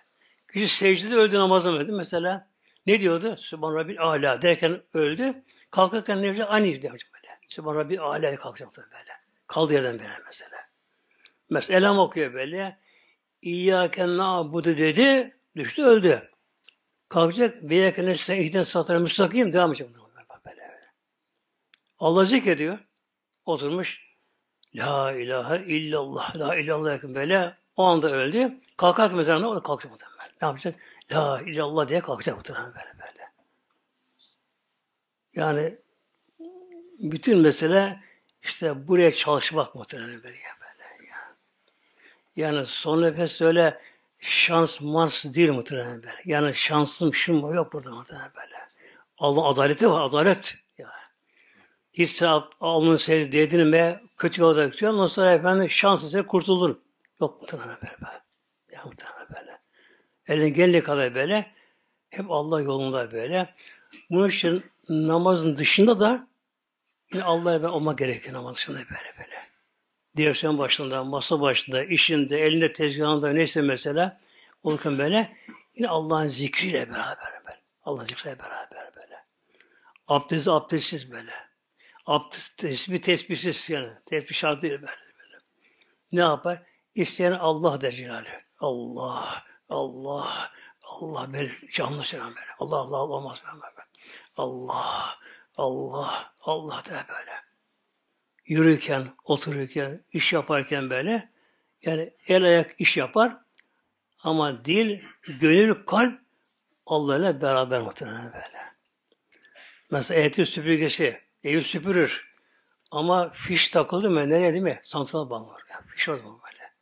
Kişi secdede öldü namazda öldü mesela. Ne diyordu? Sübhan Rabbil Ala derken öldü. Kalkarken ne yapacak? Ani diyor böyle. Sübhan Rabbil Ala kalkacaktı böyle. Kaldı yerden böyle mesela. Mesela elam okuyor böyle. İyyâken na'budu dedi. Düştü öldü. Kalkacak. Beyâken sen ihden satara müstakim devam edecek. Allah zikrediyor. Oturmuş. La ilahe illallah. La illallah yakın böyle. O anda öldü. Kalkar mezarına o da kalkacak muhtemelen. Ne yapacak? La illallah diye kalkacak muhtemelen böyle böyle. Yani bütün mesele işte buraya çalışmak muhtemelen böyle. böyle ya. Yani son nefes öyle şans mars değil muhtemelen böyle. Yani şansım şun mu yok burada muhtemelen böyle. Allah adaleti var, adalet. Ya. Hiç sen alnını sevdi dedin mi kötü yolda gidiyor. Ondan sonra efendim şansın sen kurtulur. Yok muhtemelen böyle. böyle. Ya muhtemelen böyle. Elin geldiği kadar böyle. Hep Allah yolunda böyle. Bunun için namazın dışında da yine Allah'a ben olmak gerekiyor namaz dışında böyle böyle. Direksiyon başında, masa başında, işinde, elinde, tezgahında neyse mesela olurken böyle yine Allah'ın zikriyle beraber böyle. Allah'ın zikriyle beraber böyle. Abdest abdestsiz böyle. Abdest tesbih tesbihsiz yani. Tesbih şart değil böyle, böyle. Ne yapar? İsteyen Allah der Cilalü. Allah, Allah, Allah böyle canlı selam böyle. Allah Allah Allah olmaz böyle. Allah, Allah, Allah der böyle. Yürürken, otururken, iş yaparken böyle. Yani el ayak iş yapar ama dil, gönül, kalp Allah ile beraber muhtemelen böyle. Mesela elektrik süpürgesi evi süpürür. Ama fiş takıldı mı nereye değil mi? Santrala bağlı. Yani fiş orada böyle.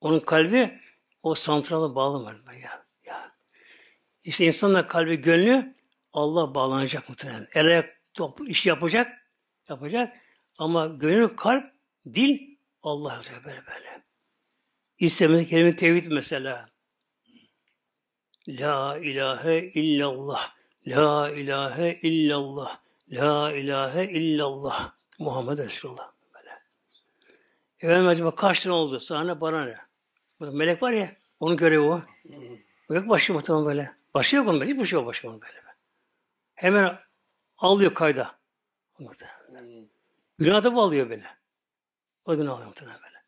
Onun kalbi o santrala bağlı var. Ya, ya. İşte insanın kalbi gönlü Allah bağlanacak muhtemelen. El ayak toplu iş yapacak, yapacak ama gönül, kalp, dil Allah yapacak böyle böyle. İstemedi kelime tevhid mesela. La ilahe illallah. La ilahe illallah. La ilahe illallah. Muhammed Resulullah. Böyle. Efendim acaba kaç tane oldu? Sana bana ne? Melek var ya, onun görevi o. O yok başı muhtemelen böyle. Başı yok onun böyle. Hiçbir şey yok başı onun böyle. Hemen alıyor kayda. Muhtemelen. Günah da alıyor böyle. O günah alıyor böyle.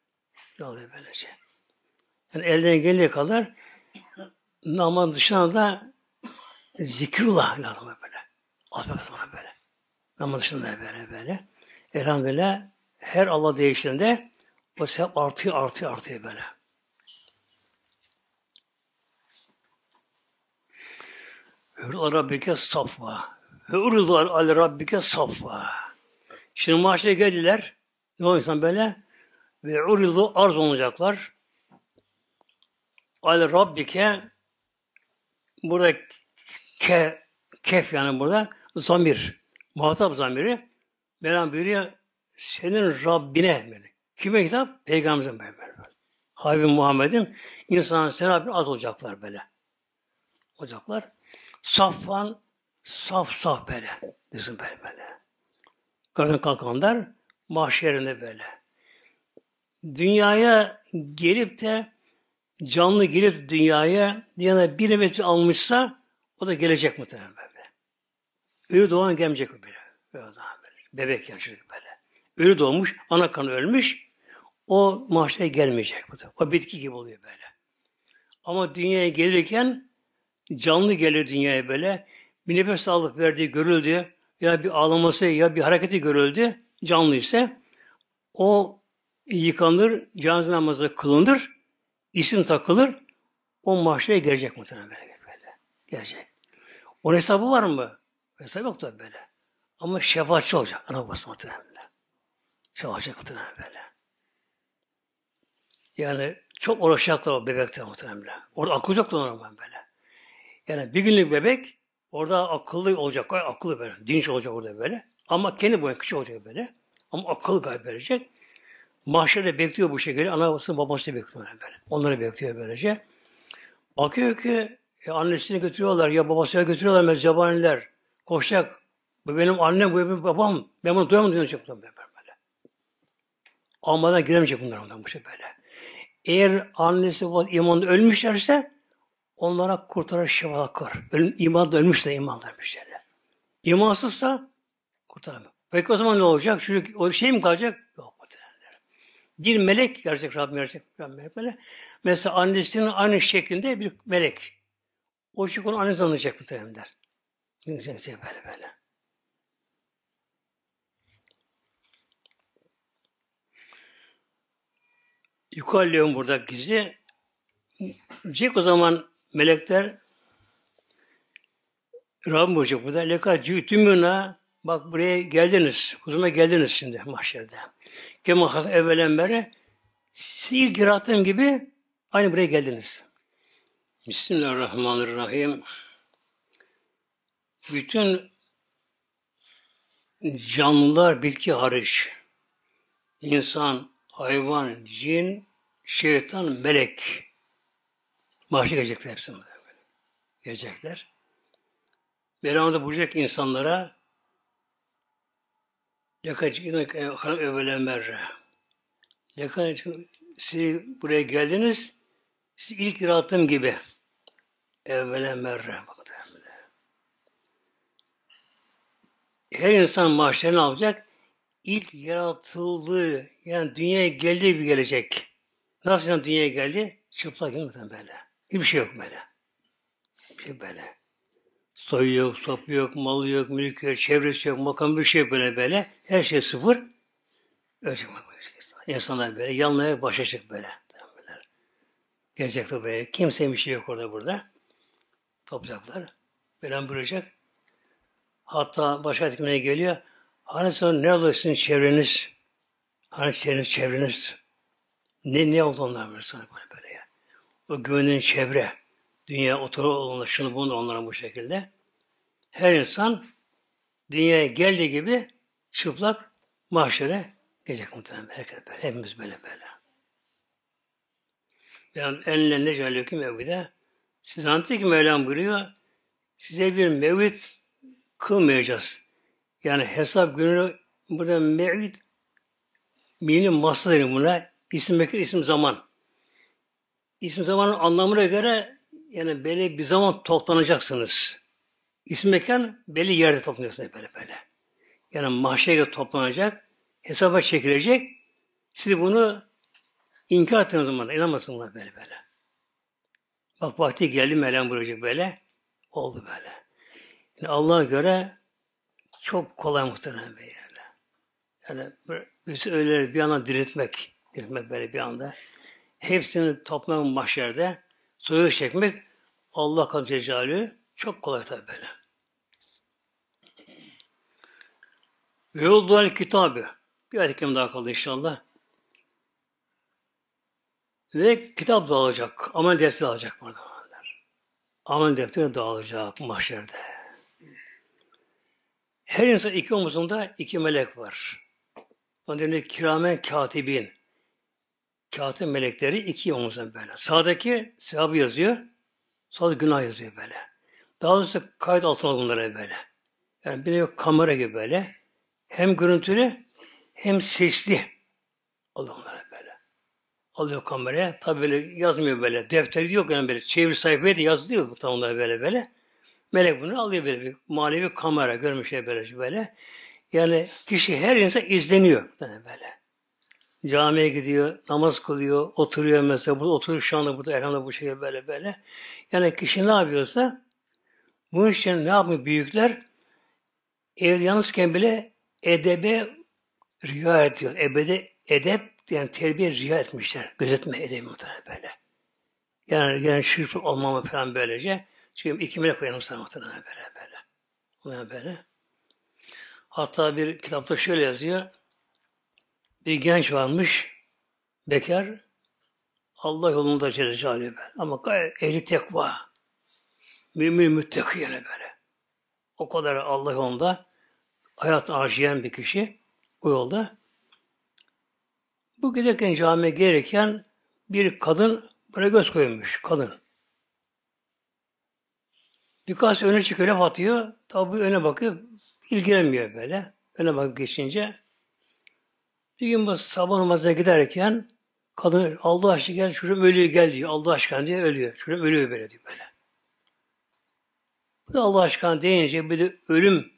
Günah alıyor böylece. Yani elden geldiği kadar namaz dışında da zikrullah lazım böyle. Az bakalım ona böyle. Namaz dışında böyle böyle. Elhamdülillah her Allah değiştiğinde o sevap artıyor, artıyor, artıyor böyle. Hürül Rabbike safva. Hürül al Rabbike safva. Şimdi maaşa geldiler. O insan böyle ve uridu arz olacaklar. Al Rabbike burada ke, kef yani burada zamir. Muhatap zamiri. Mevlam buyuruyor senin Rabbine böyle. Kime hitap? Peygamberimize böyle. Habibim Muhammed'in insan sevabı az olacaklar böyle. Olacaklar. Safvan Saf saf böyle. Dizin böyle böyle. Karın kalkanlar mahşerinde böyle. Dünyaya gelip de canlı gelip dünyaya dünyada bir nefes almışsa o da gelecek muhtemelen böyle. Ölü doğan gelmeyecek böyle. Böyle doğan böyle. Bebek yani böyle. Ölü doğmuş, ana kanı ölmüş. O mahşere gelmeyecek. Muhtemelen. O bitki gibi oluyor böyle. Ama dünyaya gelirken canlı gelir dünyaya böyle. Bir nefes alıp verdiği görüldü. Ya bir ağlaması ya bir hareketi görüldü. Canlı ise o yıkanır, cenaze namazı kılınır, isim takılır, o mahşere gelecek muhtemelen böyle. Gelecek. Onun hesabı var mı? Hesabı yok da böyle. Ama şefaatçi olacak. Ana babası muhtemelen böyle. Şefaatçi muhtemelen böyle. Yani çok uğraşacaklar o bebekte muhtemelen. Orada akıl yok da böyle. Yani bir günlük bebek orada akıllı olacak. Akıllı böyle. Dinç olacak orada böyle. Ama kendi boyun küçük olacak böyle. Ama akıl gayb verecek. Mahşerde bekliyor bu şekilde. Ana babası bekliyor böyle. Onları bekliyor böylece. Bakıyor ki ya annesini götürüyorlar ya babasına götürüyorlar mezzabaniler. Koşacak. Bu benim annem, bu benim babam. Ben bunu duyamam duyacak böyle. böyle. Almadan giremeyecek bunlar bu şey böyle. Eğer annesi imanında ölmüşlerse onlara kurtaran şefaat var. Öl, imanında ölmüşler, imanında ölmüşler. İmansızsa kurtaramıyor. Peki o zaman ne olacak? Çocuk o şey mi kalacak? Yok. Bir melek gerçek Rabbim gerçek melek böyle. Mesela annesinin aynı şeklinde bir melek. O çocuk onu annesi anlayacak muhtemelenler. Böyle böyle. Yukallyon burada gizli. Diyecek o zaman melekler Rabbim buyuracak burada. Leka cütümüna bak buraya geldiniz. Kuzuma geldiniz şimdi mahşerde. Kema hat evvelen beri siz ilk yarattığım gibi aynı buraya geldiniz. Bismillahirrahmanirrahim. Bütün canlılar bitki hariç insan, hayvan, cin, şeytan, melek mahşe gelecekler hepsi. Gelecekler. Mevlam bulacak insanlara yakacık hanım evvelen merre. Yakacık siz buraya geldiniz siz ilk yarattığım gibi evvelen merre. Her insan mahşere ne yapacak? İlk yaratıldığı, yani dünyaya geldiği gibi gelecek. Nasıl yani dünyaya geldi? Çıplak gibi böyle. Hiçbir şey yok böyle. Bir şey böyle. Soyu yok, sopu yok, malı yok, mülk yok, çevresi yok, makam bir şey böyle böyle. Her şey sıfır. Ölecek İnsanlar böyle yanlaya başa çık böyle. Gelecekler böyle. Kimsenin bir şey yok orada burada. Toplayacaklar. Böyle buyuracak. Hatta başka etkimine geliyor. Hani sonra ne oldu sizin çevreniz? Hani çevreniz, çevreniz? Ne, ne oldu onlar böyle sana böyle böyle? O güvenin çevre. Dünya otoru olanlar, şunu bunu onlara bu şekilde. Her insan dünyaya geldiği gibi çıplak mahşere gelecek muhtemelen. Herkes böyle. Hepimiz böyle böyle. Yani enle ne calüküm evvide. Siz ki Mevlam buyuruyor. Size bir mevlid kılmayacağız. Yani hesap günü burada mevlid minin masları buna. İsim mekir, isim zaman. İsim zamanın anlamına göre yani belli bir zaman toplanacaksınız. İsim mekan belli yerde toplanacaksınız böyle böyle. Yani mahşere toplanacak, hesaba çekilecek. Siz bunu inkar ettiğiniz zaman inanmasınlar böyle böyle. Bak vakti geldi Mevlam buyuracak böyle. Oldu böyle. Yani Allah'a göre çok kolay muhtemelen bir yerle. Yani bütün ölüleri bir anda diriltmek, diriltmek böyle bir anda. Hepsini toplamak mahşerde, soyu çekmek Allah kadar cecali çok kolay tabi böyle. Ve yoldular kitabı. Bir ayet daha kaldı inşallah. Ve kitap dağılacak. Amel defteri dağılacak burada. Amel defteri dağılacak mahşerde. Her insan iki omuzunda iki melek var. Onun demek kiramen katibin. Katip melekleri iki omuzunda böyle. Sağdaki sevabı yazıyor. Solda günah yazıyor böyle. Daha doğrusu kayıt altına bunlara böyle. Yani bir de kamera gibi böyle. Hem görüntülü hem sesli alıyor onlara böyle. Alıyor kameraya. Tabi böyle yazmıyor böyle. Defteri yok yani böyle. Çevir sayfaya da yazılıyor bu tam böyle böyle. Melek bunu alıyor böyle bir manevi kamera görmüş böyle böyle. Yani kişi her insan izleniyor yani böyle. Camiye gidiyor, namaz kılıyor, oturuyor mesela. Burada oturuyor şu anda burada elhamdülillah bu şekilde böyle böyle. Yani kişi ne yapıyorsa bunun için ne yapıyor büyükler? Evde yalnızken bile edebe riayet ediyor. Ebede edep yani terbiye riayet etmişler. Gözetme edebi muhtemelen böyle. Yani, yani şirk olmama falan böylece. Çünkü iki melek koyalım sana muhtemelen böyle böyle. Böyle böyle. Hatta bir kitapta şöyle yazıyor. Bir genç varmış, bekar, Allah yolunda Celle Celaluhu Ama gayet ehli tekva, mümin müttaki yani böyle. O kadar Allah yolunda hayat harcayan bir kişi o yolda. Bu giderken camiye gereken bir kadın böyle göz koymuş, kadın. Birkaç öne çıkıyor, laf atıyor. Tabi öne bakıyor, ilgilenmiyor böyle. Öne bakıp geçince. Bir gün bu sabah namazına giderken kadın Allah aşkına gel, şuraya ölüyor gel diyor. Allah aşkına diye ölüyor. Şuraya ölüyor böyle diyor böyle. Bu da Allah aşkına deyince bir de ölüm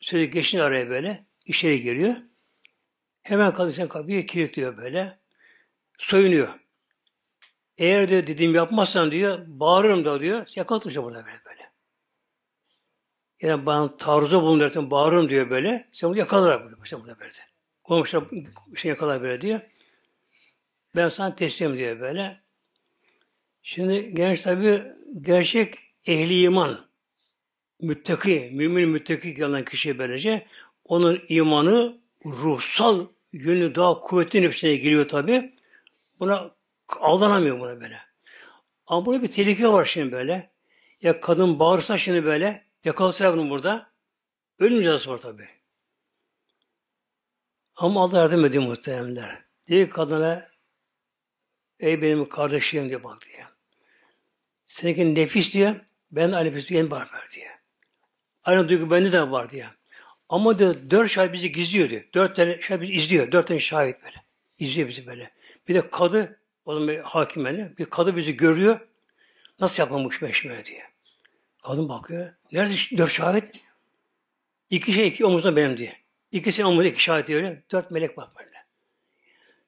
sözü geçince araya böyle içeri giriyor. Hemen kadın kapıyı kilitliyor böyle. Soyunuyor. Eğer de dediğim yapmazsan diyor, bağırırım da diyor, yakalatacağım burada böyle böyle. Yani bana taarruza bulun derken bağırırım diyor böyle, sen bunu yakalar böyle, sen burada böyle. Komşular şey yakalar böyle diyor. Ben sana teslim diyor böyle. Şimdi genç tabi gerçek ehli iman, müttaki, mümin müttaki olan kişi böylece onun imanı ruhsal yönü daha kuvvetli nefsine giriyor tabi. Buna aldanamıyor buna böyle. Ama burada bir tehlike var şimdi böyle. Ya kadın bağırsa şimdi böyle, yakalasa bunu burada, ölüm var tabi. Ama Allah yardım ediyor muhteremler. Diyor kadına, ey benim kardeşim diyor bak diye. Seninki nefis diyor, ben aynı nefis diyor, var diyor. Aynı duygu bende de var diyor. Ama diyor, dört şahit bizi gizliyor diyor. Dört tane şahit bizi izliyor. Dört tane şahit böyle. İzliyor bizi böyle. Bir de kadı, onun bir hakim yani, bir kadı bizi görüyor. Nasıl yapmamış meşmeye diye. Kadın bakıyor. Nerede dört şahit? İki şey iki omuzda benim diye. İkisi omuzda iki şahit diyor. Dört melek var böyle.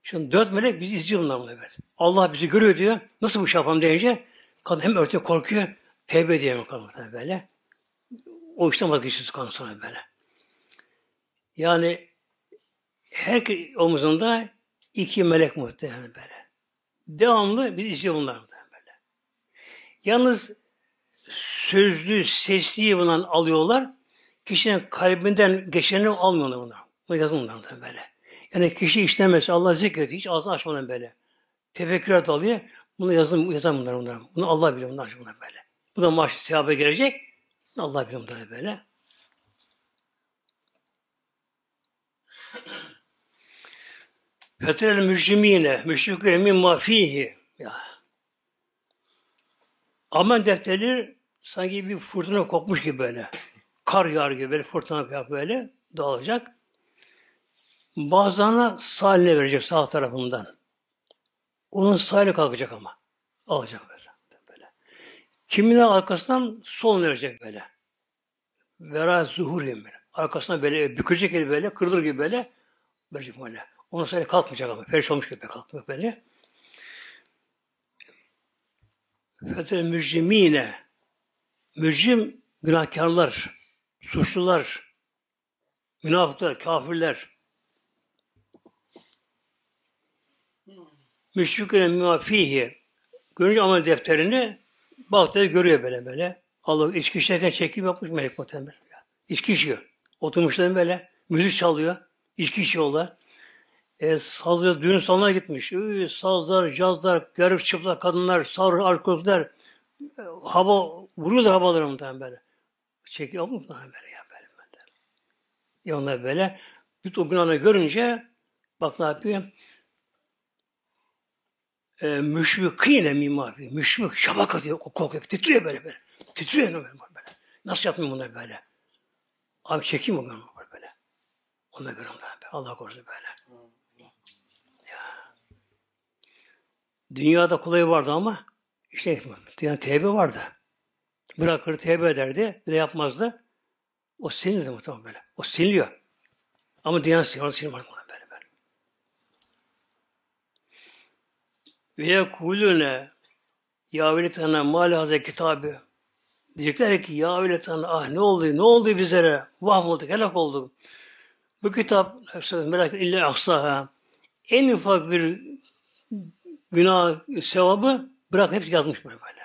Şimdi dört melek bizi izliyor onlarla evet. Allah bizi görüyor diyor. Nasıl bu şey yapalım deyince kadın hem örtüyor korkuyor. Tevbe diye kadın böyle. O işten vazgeçiyoruz kadın sonra böyle. Yani her omuzunda iki melek muhtemelen böyle. Devamlı bir izliyor bunlar böyle. Yalnız sözlü, sesli bundan alıyorlar. Kişinin kalbinden geçeni almıyorlar bunlar. Bu bunlar muhtemelen böyle. Yani kişi işlemesi Allah zikrediyor. Hiç ağzını açmadan böyle. Tefekkürat alıyor. Bunu yazın, yazan bunlar bunlar. Bunu Allah biliyor bunlar, bunlar böyle. Bu da maaş sevabı gelecek. Allah biliyor bunlar böyle. Fetrel mücrimine, müşriküne mimma fihi. Ya. Amel defterleri sanki bir fırtına kopmuş gibi böyle. Kar yağar gibi böyle fırtına yap böyle dağılacak. Bazılarına saline verecek sağ tarafından. Onun sahile kalkacak ama. Alacak böyle. böyle. Kimine arkasından sol verecek böyle. Vera zuhur böyle. Arkasına böyle bükülecek gibi böyle, kırılır gibi böyle verecek böyle. Onun sonra kalkmayacak ama. Periş olmuş gibi kalkmıyor böyle. Fetel mücrimine mücrim günahkarlar, suçlular, münafıklar, kafirler müşriküne müafihi görünce amel defterini baktı görüyor böyle böyle. Allah içki içerken çekim yapmış melek muhtemelen. İçki içiyor. Oturmuşlar böyle. Müzik çalıyor. İçki içiyorlar. E, sazlı düğün salonuna gitmiş. Üy, sazlar, cazlar, garip çıplak kadınlar, sarı alkolikler e, hava vuruyorlar havaları muhtemelen böyle. Çekiyor mu muhtemelen böyle ya böyle. böyle. Ya onlar böyle. Bütün o günahını görünce bak ne yapıyor? E, müşvikine mimafi. Müşvik şabak atıyor. Korkuyor. Titriyor böyle böyle. Titriyor böyle. böyle. Nasıl yaptın bunları böyle? Abi çekeyim mi bunu böyle? Ona göre onlara böyle. Allah korusun böyle. Ya. Dünyada kolay vardı ama işte dünya tevbe vardı. Bırakır tevbe ederdi. Bir de yapmazdı. O silinirdi muhtemelen böyle. O siliniyor. Ama dünya siliniyor. Siliniyor böyle böyle. Ve yekulüne ya veletana mal haze kitabı Diyecekler ki ya veletana ah ne oldu ne oldu bizlere vah olduk helak olduk. Bu kitap merak illa ahsaha en ufak bir günah sevabı bırak hepsi yazmış böyle.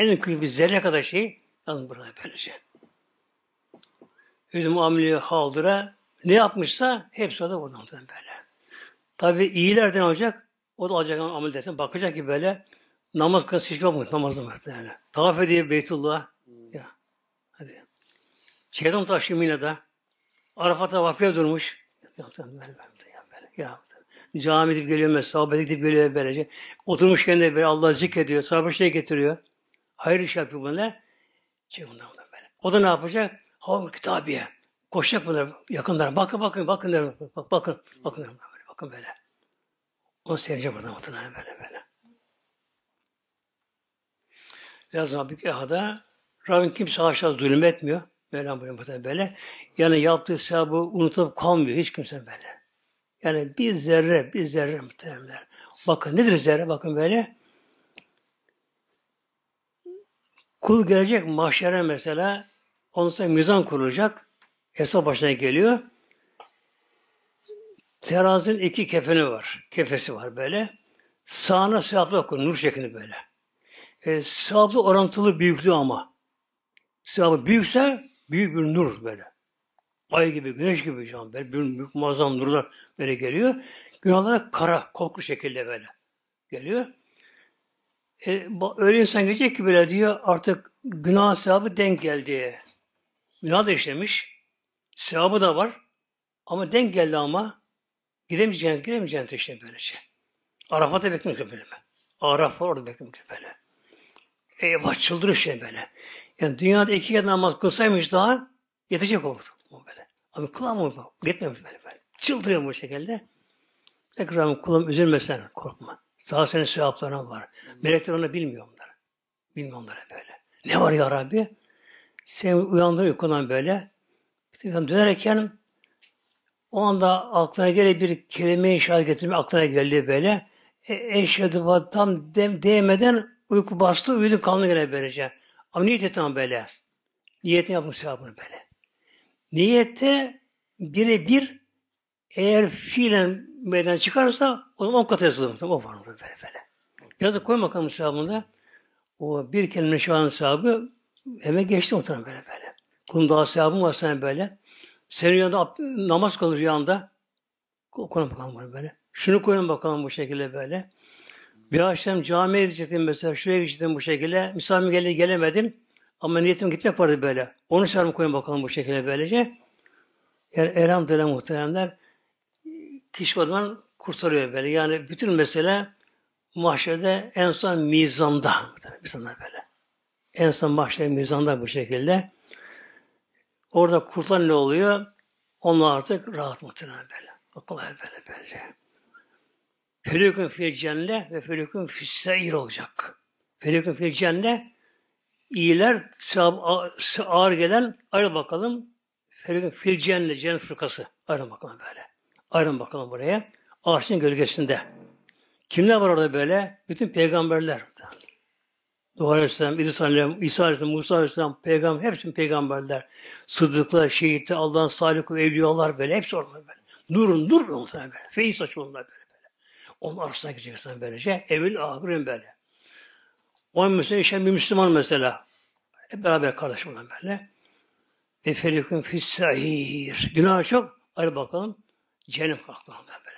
En küçük bir zerre kadar şey yazmış burada böylece. Bizim ameli haldıra ne yapmışsa hepsi orada buradan böyle. Tabi iyilerden olacak. O da alacak amel desin. Bakacak ki böyle namaz kılın yok mu? Namazı var yani. Tavaf ediyor Beytullah. Hmm. Ya. Hadi. Şeytan taşı Mina'da. Arafat'a vakfıya durmuş. Yaptım böyle böyle. Ya, böyle. Ya, Cami gidip geliyor mesela. Sahabe gidip geliyor böylece. Oturmuşken de böyle Allah zikrediyor. Sahabe şey getiriyor. Hayır iş yapıyor bunlar. Şey bunlar böyle. O da ne yapacak? Havm kitabiye. Koşacak bunlar yakınlara. Bakın bakın bakın der. Bak, bakın bakın der. Böyle, bakın böyle. Onu sevecek burada muhtemelen böyle böyle. Lazım bir ehada Rabbim kimse aşağı zulüm etmiyor. Mevlam buyuruyor böyle. Yani yaptığı sevabı unutup kalmıyor hiç kimse böyle. Yani bir zerre, bir zerre muhtemelen. Bakın nedir zerre? Bakın böyle. Kul gelecek mahşere mesela Ondan sonra mizan kurulacak. Hesap başına geliyor. Terazinin iki kefeni var. Kefesi var böyle. Sağına sevaplı koyun. Nur şeklinde böyle. E, sevaplı orantılı büyüklüğü ama. Sevabı büyükse büyük bir nur böyle. Ay gibi, güneş gibi şu an böyle büyük, büyük muazzam nurlar böyle geliyor. Günahlara kara, korku şekilde böyle geliyor. E, öyle insan gelecek ki böyle diyor artık günah sevabı denk geldi. Günah da işlemiş. Sevabı da var. Ama denk geldi ama gidemeyeceğiniz, gidemeyeceğiniz işte böylece. Arafat'ta beklemek böyle. Araf var orada beklemek böyle. Eyvah çıldırır işte böyle. Yani dünyada iki kez namaz kılsaymış daha yetecek olur. Böyle. Ama kılamıyor. Gitmemiş böyle böyle. Çıldırıyor bu şekilde. Tekrar kulum üzülmesen korkma. Sağ senin sevapların var. Melekler onu bilmiyor onları. Bilmiyor onları böyle. Ne var ya Rabbi? Seni uyandırır uykudan böyle. Bir dönerken o anda aklına gele bir kelime inşaat getirme aklına geldi böyle. E, eşhedü tam dem, değmeden uyku bastı, uyudu kaldı gene böylece. Ama niyet ettim böyle. Niyetin yapmış sevabını böyle. Niyette bire bir eğer fiilen meydan çıkarsa o zaman on katı yazılır. O var böyle böyle. Yazık koy bakalım sevabında. O bir kelime şu an sahibi Eve geçti muhtemelen böyle böyle. Kulun daha sevabın var sen böyle. Senin yanında namaz kılır yanında. Okuyun bakalım bunu böyle. Şunu koyun bakalım bu şekilde böyle. Bir akşam camiye gidecektim mesela. Şuraya gidecektim bu şekilde. Misafir geldi gelemedim. Ama niyetim gitmek vardı böyle. Onu sarım koyun bakalım bu şekilde böylece. Yani elhamdülillah muhteremler kişi o zaman kurtarıyor böyle. Yani bütün mesele mahşerde en son mizanda. Mizanda böyle. En son mahşer mizanda bu şekilde. Orada kurtulan ne oluyor? Onlar artık rahat muhtemelen böyle. Kolay böyle bence. Felükün fil cennet ve felükün fil olacak. Felükün fil cennet iyiler ağır gelen ayrı bakalım. Felükün fil cennet cennet fırkası. Ayrı bakalım böyle. Ayrın bakalım buraya. Ağaçın gölgesinde. Kimler var orada böyle? Bütün peygamberler. Nuh Aleyhisselam, İdris Aleyhisselam, İsa Aleyhisselam, Musa Aleyhisselam, peygamber, hepsi peygamberler. Sıddıklar, şehitler, Allah'ın salih ve evliyalar böyle, hepsi orada böyle. Nurun, nur onlar böyle. Feyiz saçı onlar böyle böyle. Onun arasına gideceksin böylece. Evil ahirin böyle. O mesela işte bir Müslüman mesela. Hep beraber kardeş olan böyle. Ve felikun fissahir. Günah çok. Hadi bakalım. Cehennem böyle.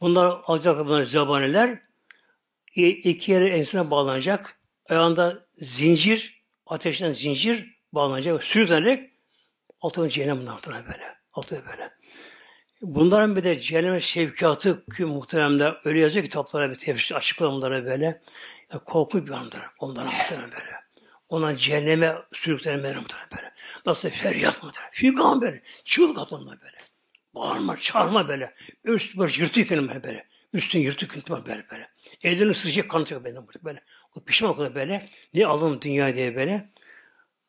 Bunlar alacak bunlar zabaniler iki yere ensine bağlanacak. Ayağında zincir, ateşten zincir bağlanacak. Sürüklenerek altına cehennem bundan böyle. Altına böyle. Bunların bir de cehenneme sevkiyatı ki muhteremler öyle yazıyor kitaplara bir tefsir açıklamalara böyle. Yani korkunç bir andır. Onlara muhterem böyle. Ona cehenneme sürüklenmeleri muhtemelen böyle. Nasıl feryat muhtemelen. Figan böyle. Çığlık atılma böyle. Bağırma, çağırma böyle. Üst baş yırtık böyle böyle. Üstün yırtık böyle böyle. Ellerini sıcak kanıtıyor böyle böyle. O pişman o kadar böyle. Ne alın dünya diye böyle.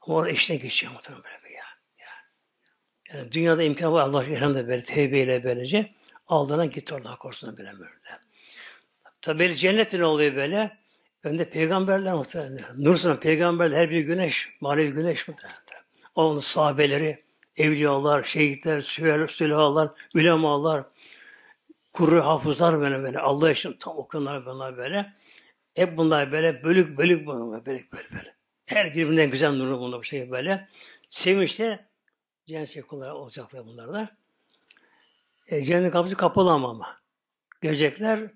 Ama orada işine geçiyor muhtemelen böyle ya. ya. Yani dünyada imkan var Allah elhamdülillah böyle tevbeyle böylece aldığına gitti Allah korusun böyle böyle. Tabi cennet ne oluyor böyle? Önde peygamberler muhtemelen. Nur peygamberler her bir güneş, manevi güneş muhtemelen. Onun sahabeleri, evliyalar, şehitler, sülahalar, ulemalar, kuru hafızlar böyle böyle. Allah için tam okuyanlar bunlar böyle. Hep bunlar böyle bölük bölük bunlar bölük bölük böyle. Her birbirinden güzel nuru bunlar bu şey böyle. Sevinçle cennet kulları olacaklar bunlar da. E, cennet kapısı kapalı ama ama. Görecekler,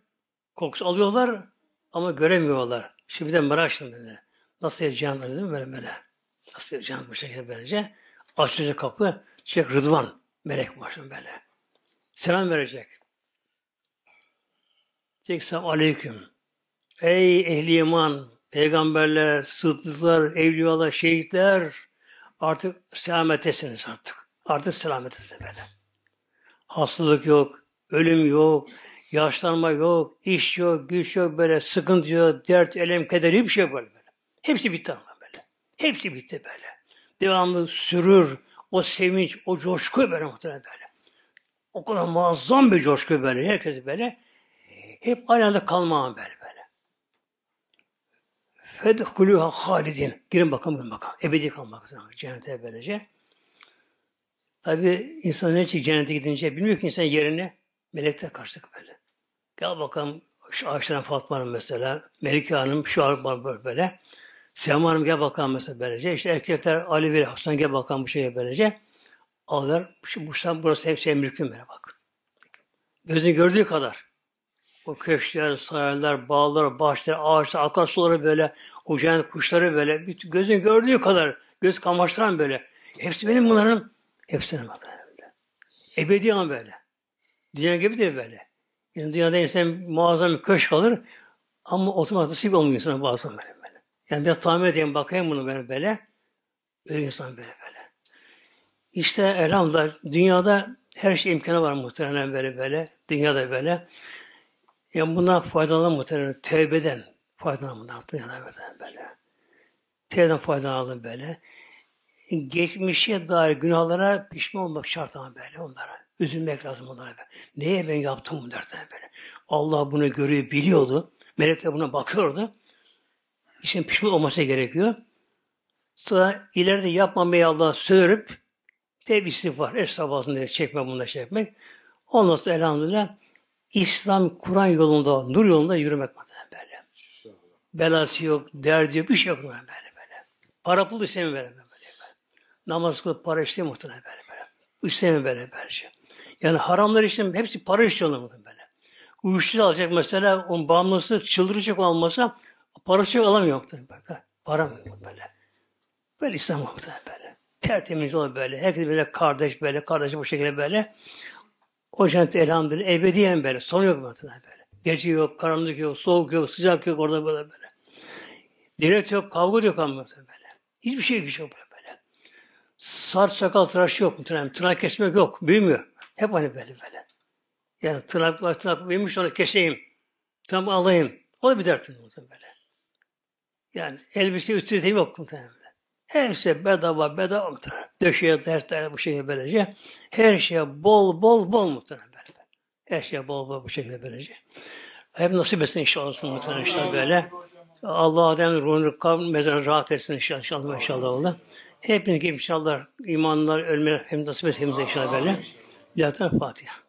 kokusu alıyorlar ama göremiyorlar. Şimdi de merak böyle. Nasıl yaşayacağım böyle böyle. Nasıl yaşayacağım bu şekilde böylece. Açılacak kapı, çıkacak Rıdvan. Melek şimdi böyle. Selam verecek. Diyecek selam aleyküm. Ey ehli iman, peygamberler, sıddıklar, evliyalar, şehitler artık selametesiniz artık. Artık selametesiniz böyle. Hastalık yok, ölüm yok, yaşlanma yok, iş yok, güç yok böyle, sıkıntı yok, dert, elem, keder hiçbir şey böyle. böyle. Hepsi bitti ama böyle. Hepsi bitti böyle. Devamlı sürür, o sevinç, o coşku böyle muhtemelen böyle. O kadar muazzam bir coşku böyle. Herkes böyle. Hep aynı anda kalmam böyle böyle. Fedhuluha halidin. Girin bakalım, girin bakalım. Ebedi kalmak. Cennete böylece. Tabi insan ne için cennete gidince bilmiyor ki insan yerini melekler karşılık böyle. Gel bakalım şu Ayşe Fatma Hanım mesela, Melike Hanım şu an böyle. Sema Hanım gel bakalım mesela böylece. İşte erkekler Ali ve Hasan gel bakalım bu şeye böylece. Alırlar. Bu, bu, burası hepsi emrikim böyle bak. Gözünü gördüğü kadar. O köşkler, saraylar, bağlar, bahçeler, ağaçlar, akarsuları böyle, o cennet kuşları böyle, gözün gördüğü kadar, göz kamaştıran böyle. Hepsi benim bunların. Hepsine bakın. Ebedi ama böyle. Dünya gibi de böyle. Yani dünyada insan muazzam bir köşk alır ama otomatik nasip olmuyor insana bazen böyle. Yani biraz tahmin edeyim bakayım bunu böyle böyle. Öyle insan böyle böyle. İşte elhamdülillah dünyada her şey imkanı var muhtemelen böyle böyle. Dünyada böyle. Yani bundan faydalanın muhtemelen. Tevbeden faydalanın bundan. Dünyada böyle. böyle. Tevbeden faydalanalım böyle. Geçmişe dair günahlara pişman olmak şart ama böyle onlara. Üzülmek lazım onlara. Böyle. Neye ben yaptım bu dertten böyle. Allah bunu görüyor, biliyordu. Melekler buna bakıyordu. İşin pişman olması gerekiyor. Sonra ileride yapmamayı Allah'a söyleyip tevbe istiğfar, esnafasını çekme bunda çekmek. Ondan sonra elhamdülillah İslam Kur'an yolunda, nur yolunda yürümek böyle. Belası yok, derdi yok, bir şey yok böyle böyle. Para pul istemiyor böyle böyle. böyle. Namaz kılıp para istemiyor muhtemelen böyle böyle. İstemiyor böyle böyle şey. Yani haramlar için hepsi para istiyorlar muhtemelen böyle. Uyuşturucu alacak mesela, onun bağımlısı çıldıracak olmasa parası yok alamıyor muhtemelen böyle. Para böyle. Böyle İslam muhtemelen böyle. Tertemiz olur böyle. Herkes böyle kardeş böyle, kardeş bu şekilde böyle. O cennet elhamdülillah ebediyen böyle. Son yok muhtemelen böyle. Gece yok, karanlık yok, soğuk yok, sıcak yok orada böyle böyle. Devlet yok, kavga yok ama böyle. Hiçbir şey yok böyle böyle. Sart sakal tıraş yok muhtemelen. Tırnak kesmek yok. Büyümüyor. Hep hani böyle böyle. Yani tırnak tırnak büyümüş onu keseyim. Tam alayım. O da bir dert muhtemelen böyle. Yani elbise üstü yok muhtemelen. Her şey bedava bedava muhtemelen. Döşeye dertler bu şekilde böylece. Her şeye bol bol bol muhtemelen. Her şeye bol bol bu şekilde böylece. Hep nasip etsin inşallah muhtemelen inşallah böyle. Allah Adem ruhunu kavm mezarı rahat etsin inşallah inşallah inşallah Allah. Hepiniz gibi inşallah imanlar ölmeye hem nasip etsin hem de inşallah böyle. Lillahi Fatiha.